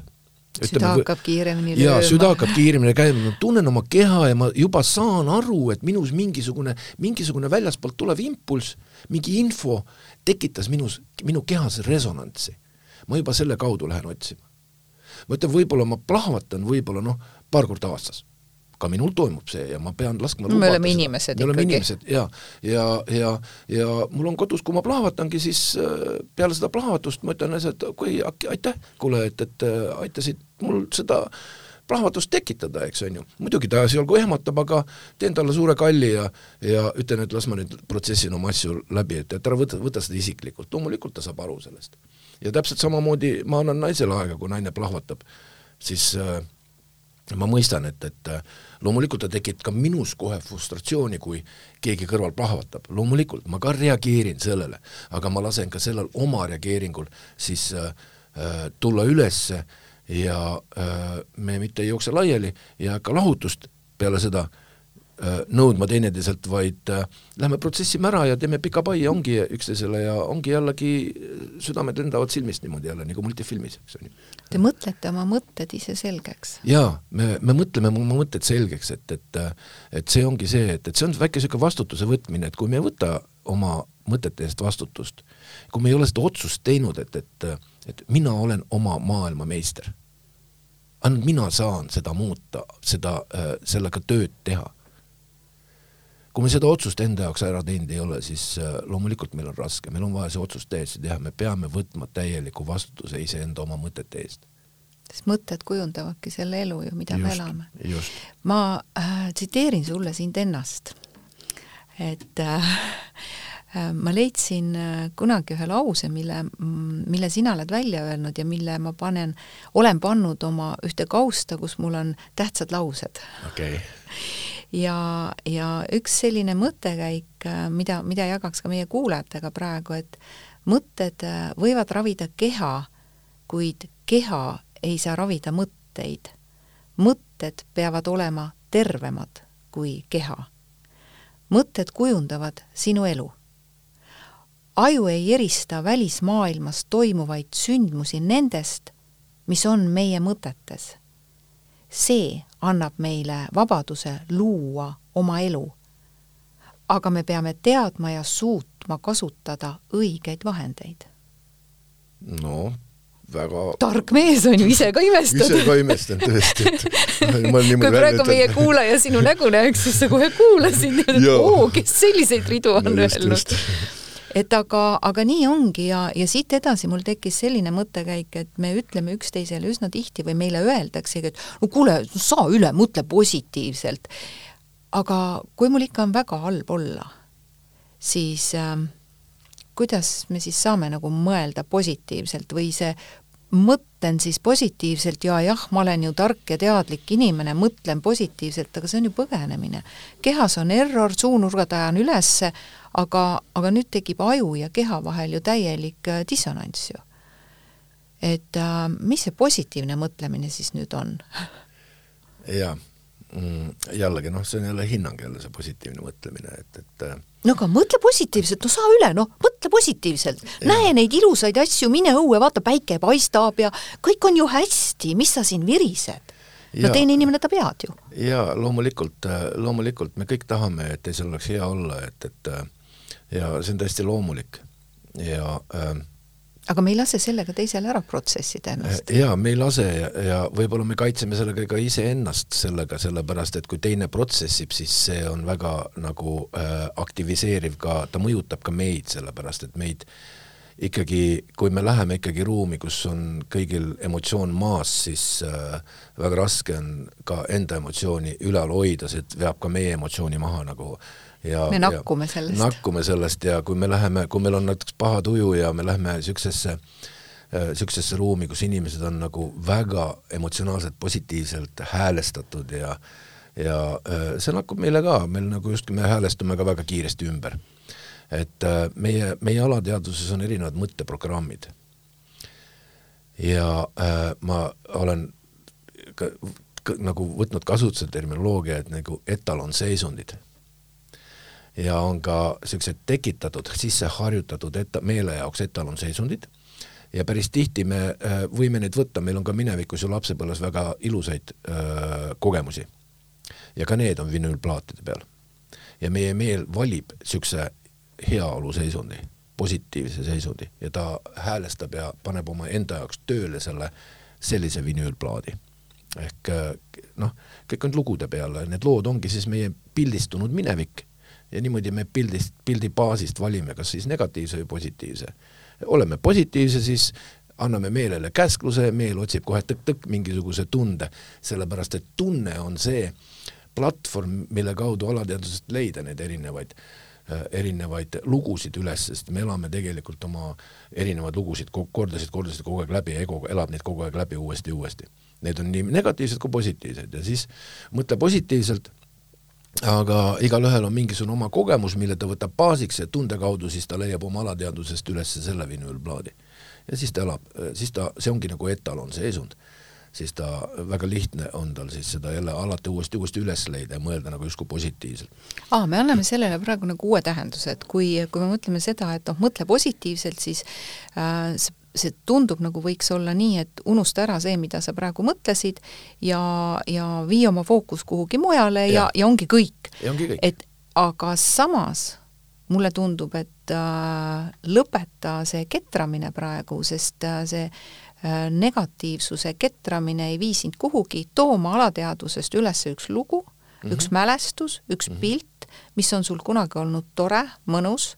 süda hakkab kiiremini lööma. jaa, süda hakkab kiiremini käima, ma tunnen oma keha ja ma juba saan aru, et minus mingisugune, mingisugune väljaspoolt tulev impulss, mingi info tekitas minus, minu kehas resonantsi. ma juba selle kaudu lähen otsima. ma ütlen, võib-olla ma plahvatan võib-olla noh, paar korda aastas ka minul toimub see ja ma pean laskma me oleme inimesed me oleme inimesed ja, ja, ja, ja mul on kodus, kui ma plahvatangi, siis äh, peale seda plahvatust ma ütlen asjad, kui aitäh, kuule, et, et äh, aitasid mul seda plahvatust tekitada, eks on ju. muidugi ta esialgu ehmatab, aga teen talle suure kalli ja ja ütlen, et las ma nüüd protsessin oma asju läbi, et, et ära võta, võta seda isiklikult, loomulikult ta saab aru sellest. ja täpselt samamoodi ma annan naisele aega, kui naine plahvatab, siis äh, ma mõistan, et, et loomulikult ta tekitab ka minus kohe frustratsiooni, kui keegi kõrval plahvatab, loomulikult ma ka reageerin sellele, aga ma lasen ka sellel oma reageeringul siis äh, äh, tulla ülesse ja äh, me mitte ei jookse laiali ja hakka lahutust peale seda Äh, nõudma teineteiselt, vaid äh, lähme protsessime ära ja teeme pika pai ja ongi üksteisele ja ongi jällegi äh, südamed lendavad silmist niimoodi jälle, nagu multifilmis, eks on ju. Te mõtlete oma mõtted ise selgeks? jaa, me, me mõtleme oma mõtted selgeks, et, et et see ongi see, et, et see on väike niisugune vastutuse võtmine, et kui me ei võta oma mõtete eest vastutust, kui me ei ole seda otsust teinud, et, et et mina olen oma maailma meister, ainult mina saan seda muuta, seda, sellega tööd teha kui me seda otsust enda jaoks ära teinud ei ole, siis äh, loomulikult meil on raske, meil on vaja see otsus täiesti teha, me peame võtma täieliku vastutuse iseenda oma mõtete eest. sest mõtted kujundavadki selle elu ju, mida just, me elame. ma äh, tsiteerin sulle sind ennast, et äh, Äh, ma leidsin äh, kunagi ühe lause, mille, mille sina oled välja öelnud ja mille ma panen, olen pannud oma ühte kausta, kus mul on tähtsad laused. okei okay. Ja, ja üks selline mõttekäik, äh, mida, mida jagaks ka meie kuulajatega praegu, et mõtted võivad ravida keha, kuid keha ei saa ravida mõtteid. mõtted peavad olema tervemad kui keha. mõtted kujundavad sinu elu aju ei erista välismaailmas toimuvaid sündmusi nendest, mis on meie mõtetes. see annab meile vabaduse luua oma elu. aga me peame teadma ja suutma kasutada õigeid vahendeid. no väga tark mees on ju, ise ka imestad. ise ka imestan tõesti, et kui praegu meie kuulaja sinu nägu näeks, siis sa kohe kuulasid, et oo, kes selliseid ridu on no, öelnud et aga, aga nii ongi ja, ja siit edasi mul tekkis selline mõttekäik, et me ütleme üksteisele üsna tihti või meile öeldaksegi, et no kuule, saa üle, mõtle positiivselt. aga kui mul ikka on väga halb olla, siis äh, kuidas me siis saame nagu mõelda positiivselt või see mõtlen siis positiivselt ja jah, ma olen ju tark ja teadlik inimene, mõtlen positiivselt, aga see on ju põgenemine. kehas on error, suunurgad ajan ülesse, aga, aga nüüd tekib aju ja keha vahel ju täielik äh, dissonants ju. et äh, mis see positiivne mõtlemine siis nüüd on? jaa jällegi noh, see on jälle hinnang jälle, see positiivne mõtlemine, et, et äh, no aga mõtle positiivselt, no saa üle, noh, mõtle positiivselt. näe neid ilusaid asju, mine õue, vaata, päike paistab ja kõik on ju hästi, mis sa siin virised? no teine inimene tahab head ju. jaa, loomulikult, loomulikult me kõik tahame, et teisel oleks hea olla, et, et ja see on täiesti loomulik ja äh, aga me ei lase sellega teisel ära protsessida ennast. jaa, me ei lase ja, ja võib-olla me kaitseme sellega ka iseennast sellega, sellepärast et kui teine protsessib, siis see on väga nagu äh, aktiviseeriv ka, ta mõjutab ka meid, sellepärast et meid ikkagi, kui me läheme ikkagi ruumi, kus on kõigil emotsioon maas, siis äh, väga raske on ka enda emotsiooni ülal hoida, see veab ka meie emotsiooni maha nagu äh, ja me nakkume sellest. nakkume sellest ja kui me läheme, kui meil on näiteks paha tuju ja me lähme niisugusesse niisugusesse äh, ruumi, kus inimesed on nagu väga emotsionaalselt positiivselt häälestatud ja ja äh, see nakkub meile ka, meil nagu justkui me häälestume ka väga kiiresti ümber. et äh, meie, meie alateadvuses on erinevad mõtteprogrammid. ja äh, ma olen ka, ka, nagu võtnud kasutusele terminoloogia, et nagu etalonseisundid ja on ka niisugused tekitatud, sisse harjutatud etta, meele jaoks etalonseisundid ja päris tihti me äh, võime neid võtta, meil on ka minevikus ju lapsepõlves väga ilusaid äh, kogemusi. ja ka need on vinüülplaatide peal. ja meie meel valib niisuguse heaoluseisundi, positiivse seisundi ja ta häälestab ja paneb oma enda jaoks tööle selle sellise vinüülplaadi. ehk äh, noh, kõik on lugude peale, need lood ongi siis meie pildistunud minevik ja niimoodi me pildist, pildi baasist valime, kas siis negatiivse või positiivse. oleme positiivse, siis anname meelele käskluse, meel otsib kohe tõkk-tõkk mingisuguse tunde, sellepärast et tunne on see platvorm, mille kaudu alateadvusest leida neid erinevaid erinevaid lugusid üles, sest me elame tegelikult oma erinevaid lugusid kordasid, kordasid kogu aeg läbi, ego elab neid kogu aeg läbi uuesti ja uuesti. Need on nii negatiivsed kui positiivsed ja siis mõtle positiivselt aga igalühel on mingisugune oma kogemus, mille ta võtab baasiks ja tunde kaudu siis ta leiab oma alateadvusest üles selle vinüülplaadi. ja siis ta elab, siis ta, see ongi nagu etalon, seisund. siis ta, väga lihtne on tal siis seda jälle alati uuesti, uuesti üles leida ja mõelda nagu justkui positiivselt. aa, me anname sellele praegu nagu uue tähenduse, et kui, kui me mõtleme seda, et noh, mõtle positiivselt, siis äh, see tundub nagu võiks olla nii, et unusta ära see, mida sa praegu mõtlesid ja, ja vii oma fookus kuhugi mujale ja, ja, ja ongi kõik. et aga samas mulle tundub, et äh, lõpeta see ketramine praegu, sest äh, see äh, negatiivsuse ketramine ei vii sind kuhugi, too oma alateadvusest üles üks lugu mm, -hmm. üks mälestus, üks mm -hmm. pilt, mis on sul kunagi olnud tore, mõnus,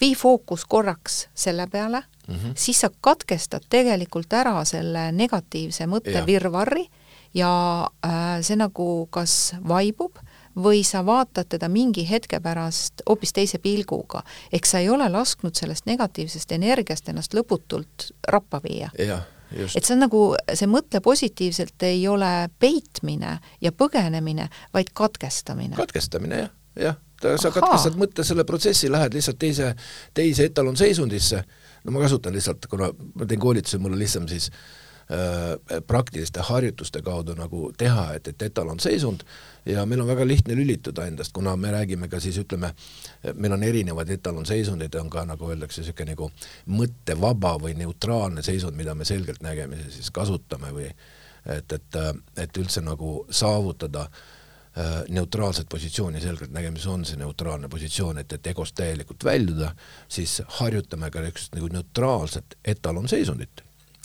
vii fookus korraks selle peale mm, -hmm. siis sa katkestad tegelikult ära selle negatiivse mõttevirvarri ja, ja äh, see nagu kas vaibub või sa vaatad teda mingi hetke pärast hoopis teise pilguga. ehk sa ei ole lasknud sellest negatiivsest energiast ennast lõputult rappa viia. et see on nagu, see mõtle positiivselt ei ole peitmine ja põgenemine, vaid katkestamine. katkestamine, jah, jah sa katkestad mõtte selle protsessi, lähed lihtsalt teise, teise etalonseisundisse, no ma kasutan lihtsalt, kuna ma teen koolituse, mul on lihtsam siis äh, praktiliste harjutuste kaudu nagu teha, et, et etalonseisund ja meil on väga lihtne lülituda endast, kuna me räägime ka siis ütleme, meil on erinevaid etalonseisundid, on ka nagu öeldakse, niisugune nagu mõttevaba või neutraalne seisund, mida me selgelt nägemise siis kasutame või et, et, et üldse nagu saavutada. Äh, neutraalset positsiooni selgelt nägemis on see neutraalne positsioon, et, et egost täielikult väljuda, siis harjutame ka niisugust nagu neutraalset etalonseisundit.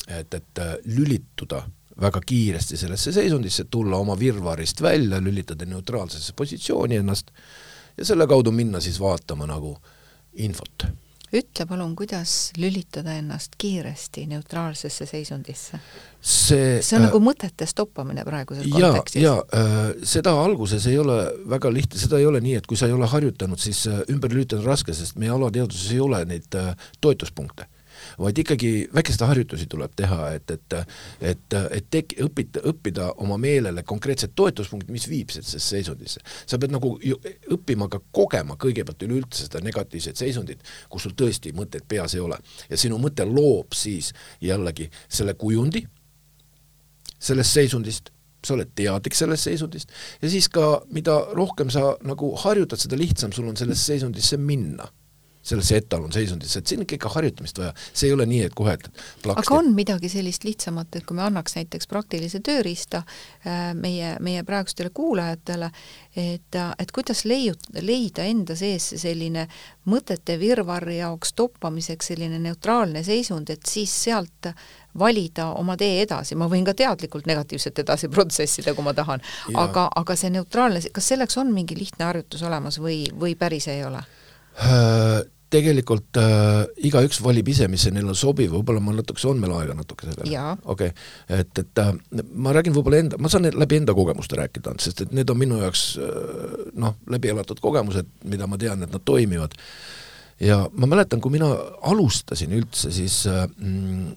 et, et äh, lülituda väga kiiresti sellesse seisundisse, tulla oma virvarist välja, lülitada neutraalsesse positsiooni ennast ja selle kaudu minna siis vaatama nagu infot ütle palun, kuidas lülitada ennast kiiresti neutraalsesse seisundisse? see see on äh, nagu mõtete stoppamine praeguses ja, kontekstis. jaa äh,, seda alguses ei ole väga lihtne, seda ei ole nii, et kui sa ei ole harjutanud, siis äh, ümber lülitada on raske, sest meie alateadvuses ei ole neid äh, toetuspunkte vaid ikkagi väikeste harjutusi tuleb teha, et, et et, et tek-, õpita, õppida oma meelele konkreetsed toetuspunktid, mis viib sellesse seisundisse. sa pead nagu ju õppima ka kogema kõigepealt üleüldse seda negatiivset seisundit, kus sul tõesti mõtteid peas ei ole. ja sinu mõte loob siis jällegi selle kujundi sellest seisundist, sa oled teadlik sellest seisundist ja siis ka, mida rohkem sa nagu harjutad, seda lihtsam sul on sellesse seisundisse minna sellesse etalonseisundisse, et siin on ikka harjutamist vaja, see ei ole nii, et kohe, et plaksti. aga on midagi sellist lihtsamat, et kui me annaks näiteks praktilise tööriista äh, meie, meie praegustele kuulajatele, et, et kuidas leiut-, leida enda sees selline mõtete virvarri jaoks toppamiseks selline neutraalne seisund, et siis sealt valida oma tee edasi, ma võin ka teadlikult negatiivselt edasi protsessida, kui ma tahan, aga, aga see neutraalne, kas selleks on mingi lihtne harjutus olemas või, või päris ei ole? Tegelikult äh, igaüks valib ise, mis neile sobib, võib-olla ma natukese, on meil aega natuke sellele? okei okay., et, et äh, ma räägin võib-olla enda, ma saan läbi enda kogemuste rääkida, sest et need on minu jaoks äh, noh, läbi elatud kogemused, mida ma tean, et nad toimivad. ja ma mäletan, kui mina alustasin üldse, siis äh, mm,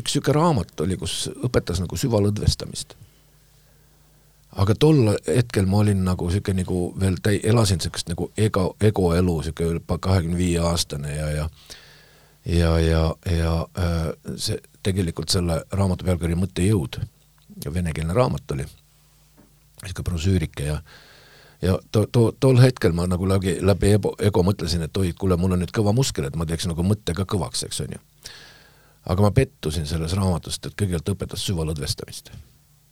üks niisugune raamat oli, kus õpetas nagu süvalõdvestamist aga tol hetkel ma olin nagu niisugune nagu veel täi-, elasin niisugust nagu ego, egoelu, niisugune juba kahekümne viie aastane ja, ja ja, ja, ja äh, see tegelikult selle raamatu pealkiri Mõttejõud venekeelne raamat oli, niisugune brosüürike ja ja to-, to-, tol hetkel ma nagu läbi, läbi ego, ego mõtlesin, et oi, kuule, mul on nüüd kõva muskel, et ma teeks nagu mõtte ka kõvaks, eks on ju. aga ma pettusin selles raamatust, et kõigepealt õpetas süvalõdvestamist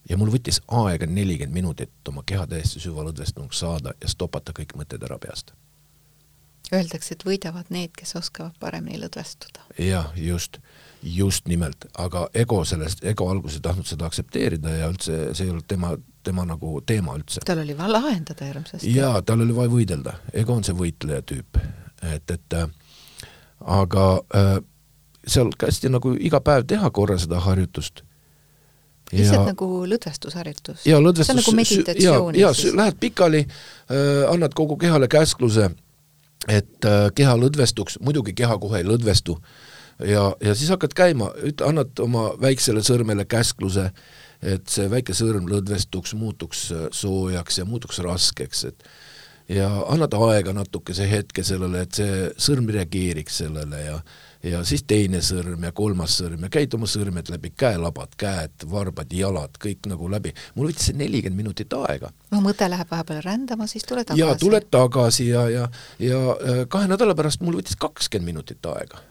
ja mul võttis aega nelikümmend minutit oma keha täiesti süvalõdvestunuks saada ja stopata kõik mõtted ära peast. Öeldakse, et võidavad need, kes oskavad paremini lõdvestuda. jah, just, just nimelt, aga ego sellest, ego alguses ei tahtnud seda aktsepteerida ja üldse see ei olnud tema, tema nagu teema üldse. tal oli vaja lahendada hirmsasti. jaa, tal oli vaja võidelda, ego on see võitleja tüüp, et, et äh, aga äh, seal hästi nagu iga päev teha korra seda harjutust lihtsalt nagu lõdvestusharjutus? see on nagu meditatsioon. jaa, lähed pikali äh,, annad kogu kehale käskluse, et äh, keha lõdvestuks, muidugi keha kohe ei lõdvestu, ja, ja siis hakkad käima, annad oma väiksele sõrmele käskluse, et see väike sõrm lõdvestuks, muutuks äh, soojaks ja muutuks raskeks, et ja annad aega natukese hetke sellele, et see sõrm reageeriks sellele ja ja siis teine sõrm ja kolmas sõrm ja käid oma sõrmed läbi, käelabad, käed, varbad, jalad, kõik nagu läbi. mul võttis see nelikümmend minutit aega. no mõte läheb vahepeal rändama, siis tule tagasi. ja tuled tagasi ja, ja, ja äh, kahe nädala pärast mul võttis kakskümmend minutit aega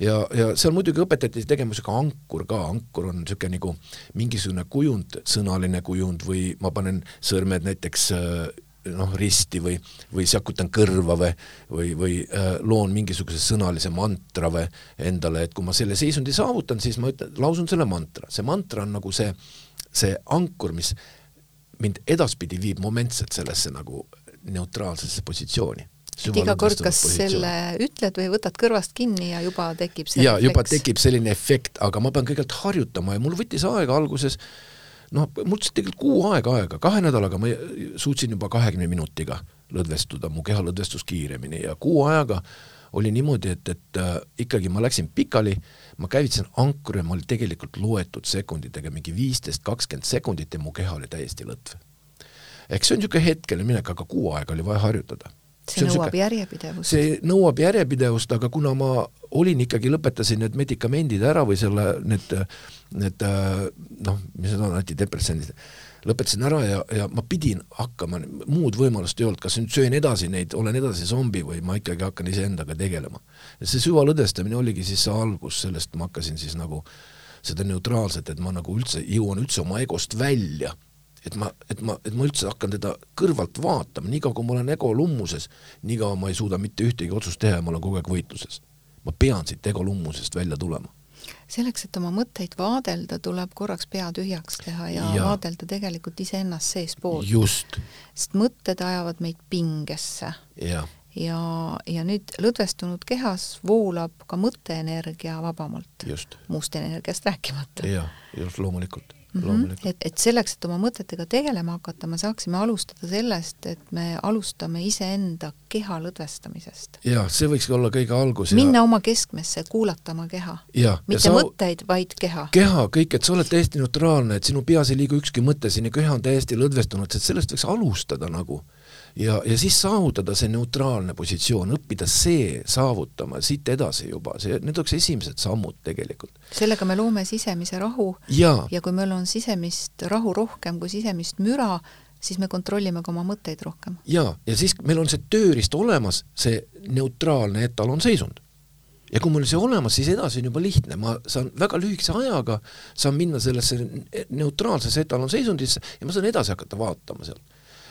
ja, ja seal muidugi õpetati tegema niisugune ankur ka, ankur on niisugune nagu mingisugune kujund, sõnaline kujund või ma panen sõrmed näiteks äh, noh, risti või, või sakutan kõrva või, või, või äh, loon mingisuguse sõnalise mantra või endale, et kui ma selle seisundi saavutan, siis ma ütlen, lausun selle mantra, see mantra on nagu see, see ankur, mis mind edaspidi viib momentselt sellesse nagu neutraalsesse positsiooni. Et iga kord, kas positsioon. selle ütled või võtad kõrvast kinni ja juba tekib see jaa, juba tekib selline efekt, aga ma pean kõigepealt harjutama ja mul võttis aega alguses noh, mul läks tegelikult kuu aega aega, kahe nädalaga ma suutsin juba kahekümne minutiga lõdvestuda, mu keha lõdvestus kiiremini ja kuu ajaga oli niimoodi, et, et äh, ikkagi ma läksin pikali, ma käivitasin ankru ja ma olin tegelikult loetud sekunditega, mingi viisteist, kakskümmend sekundit ja mu keha oli täiesti lõtv. eks see on niisugune hetkeline minek, aga kuu aega oli vaja harjutada see nõuab süke, järjepidevust. see nõuab järjepidevust, aga kuna ma olin ikkagi, lõpetasin need medikamendid ära või selle, need, need noh, mis need on, antidepressandid, lõpetasin ära ja, ja ma pidin hakkama, muud võimalust ei olnud, kas nüüd söön edasi neid, olen edasi zombi või ma ikkagi hakkan iseendaga tegelema. see süvalõdvestamine oligi siis see algus, sellest ma hakkasin siis nagu seda neutraalset, et ma nagu üldse jõuan üldse oma egost välja et ma, et ma, et ma üldse hakkan teda kõrvalt vaatama, niikaua kui ma olen ego lummuses, niikaua ma ei suuda mitte ühtegi otsust teha ja ma olen kogu aeg võitluses. ma pean siit ego lummusest välja tulema selleks, et oma mõtteid vaadelda, tuleb korraks pea tühjaks teha ja, ja. vaadelda tegelikult iseennast seestpoolt. just. sest mõtted ajavad meid pingesse. ja, ja, ja nüüd lõdvestunud kehas voolab ka mõtteenergia vabamalt. muust energiast rääkimata. jah, just loomulikult mm. -hmm. et, et selleks, et oma mõtetega tegelema hakata, me saaksime alustada sellest, et me alustame iseenda keha lõdvestamisest. jah, see võikski olla kõige algus. minna ja... oma keskmesse, kuulata oma keha. mitte sa... mõtteid, vaid keha. keha, kõik, et sa oled täiesti neutraalne, et sinu peas ei liigu ükski mõte, sinu keha on täiesti lõdvestunud, et sellest võiks alustada nagu ja, ja siis saavutada see neutraalne positsioon, õppida see saavutama, siit edasi juba, see, need oleks esimesed sammud tegelikult. sellega me loome sisemise rahu. Ja, ja kui meil on sisemist rahu rohkem kui sisemist müra, siis me kontrollime ka oma mõtteid rohkem. ja, ja siis meil on see tööriist olemas, see neutraalne etalonseisund ja kui mul see olemas, siis edasi on juba lihtne, ma saan väga lühikese ajaga, saan minna sellesse neutraalsesse etalonseisundisse ja ma saan edasi hakata vaatama seal.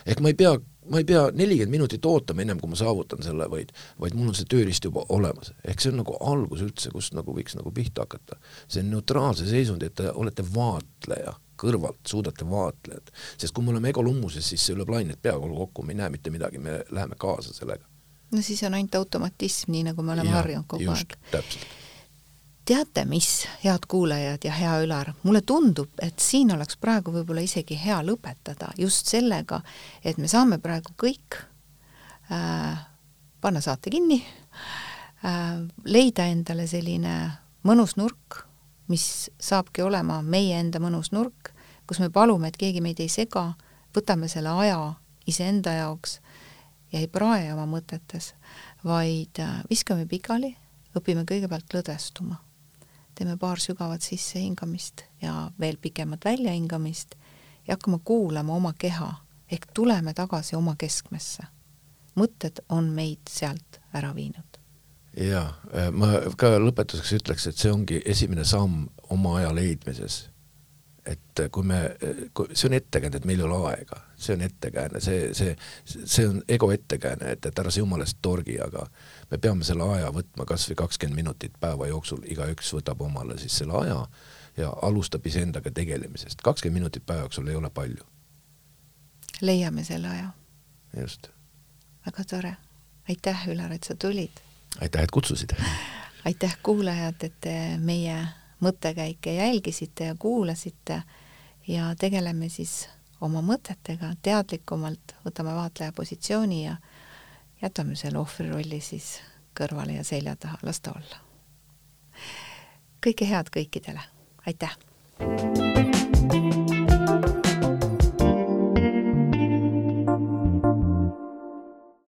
Ehk ma ei pea, ma ei pea nelikümmend minutit ootama, ennem kui ma saavutan selle, vaid, vaid mul on see tööriist juba olemas. ehk see on nagu algus üldse, kust nagu võiks nagu pihta hakata. see on neutraalse seisundi, et te olete vaatleja kõrvalt, suudate vaatlejad, sest kui me oleme ego lummuses, siis see lööb lained peakoolu kokku, me ei näe mitte midagi, me läheme kaasa sellega. no siis on ainult automatism, nii nagu me oleme harjunud kogu aeg. täpselt teate mis, head kuulajad ja hea Ülar, mulle tundub, et siin oleks praegu võib-olla isegi hea lõpetada just sellega, et me saame praegu kõik äh, panna saate kinni äh,, leida endale selline mõnus nurk, mis saabki olema meie enda mõnus nurk, kus me palume, et keegi meid ei sega, võtame selle aja iseenda jaoks ja ei prae oma mõtetes, vaid äh, viskame pikali, õpime kõigepealt lõdvestuma teeme paar sügavat sissehingamist ja veel pikemat väljahingamist ja hakkame kuulama oma keha ehk tuleme tagasi oma keskmesse. mõtted on meid sealt ära viinud. jaa, ma ka lõpetuseks ütleks, et see ongi esimene samm oma aja leidmises et kui me, see on ettekääne, et meil ei ole aega, see on ettekääne, see, see, see on ego ettekääne, et, et ära sa jumalast torgi, aga me peame selle aja võtma kas või kakskümmend minutit päeva jooksul, igaüks võtab omale siis selle aja ja alustab iseendaga tegelemisest. kakskümmend minutit päeva jooksul ei ole palju. leiame selle aja. just. väga tore. aitäh, Ülar, et sa tulid. aitäh, et kutsusid. aitäh, kuulajad, et te meie mõttekäike jälgisite ja kuulasite ja tegeleme siis oma mõtetega teadlikumalt, võtame vaatleja positsiooni ja jätame selle ohvri rolli siis kõrvale ja selja taha, las ta olla. kõike head kõikidele, aitäh!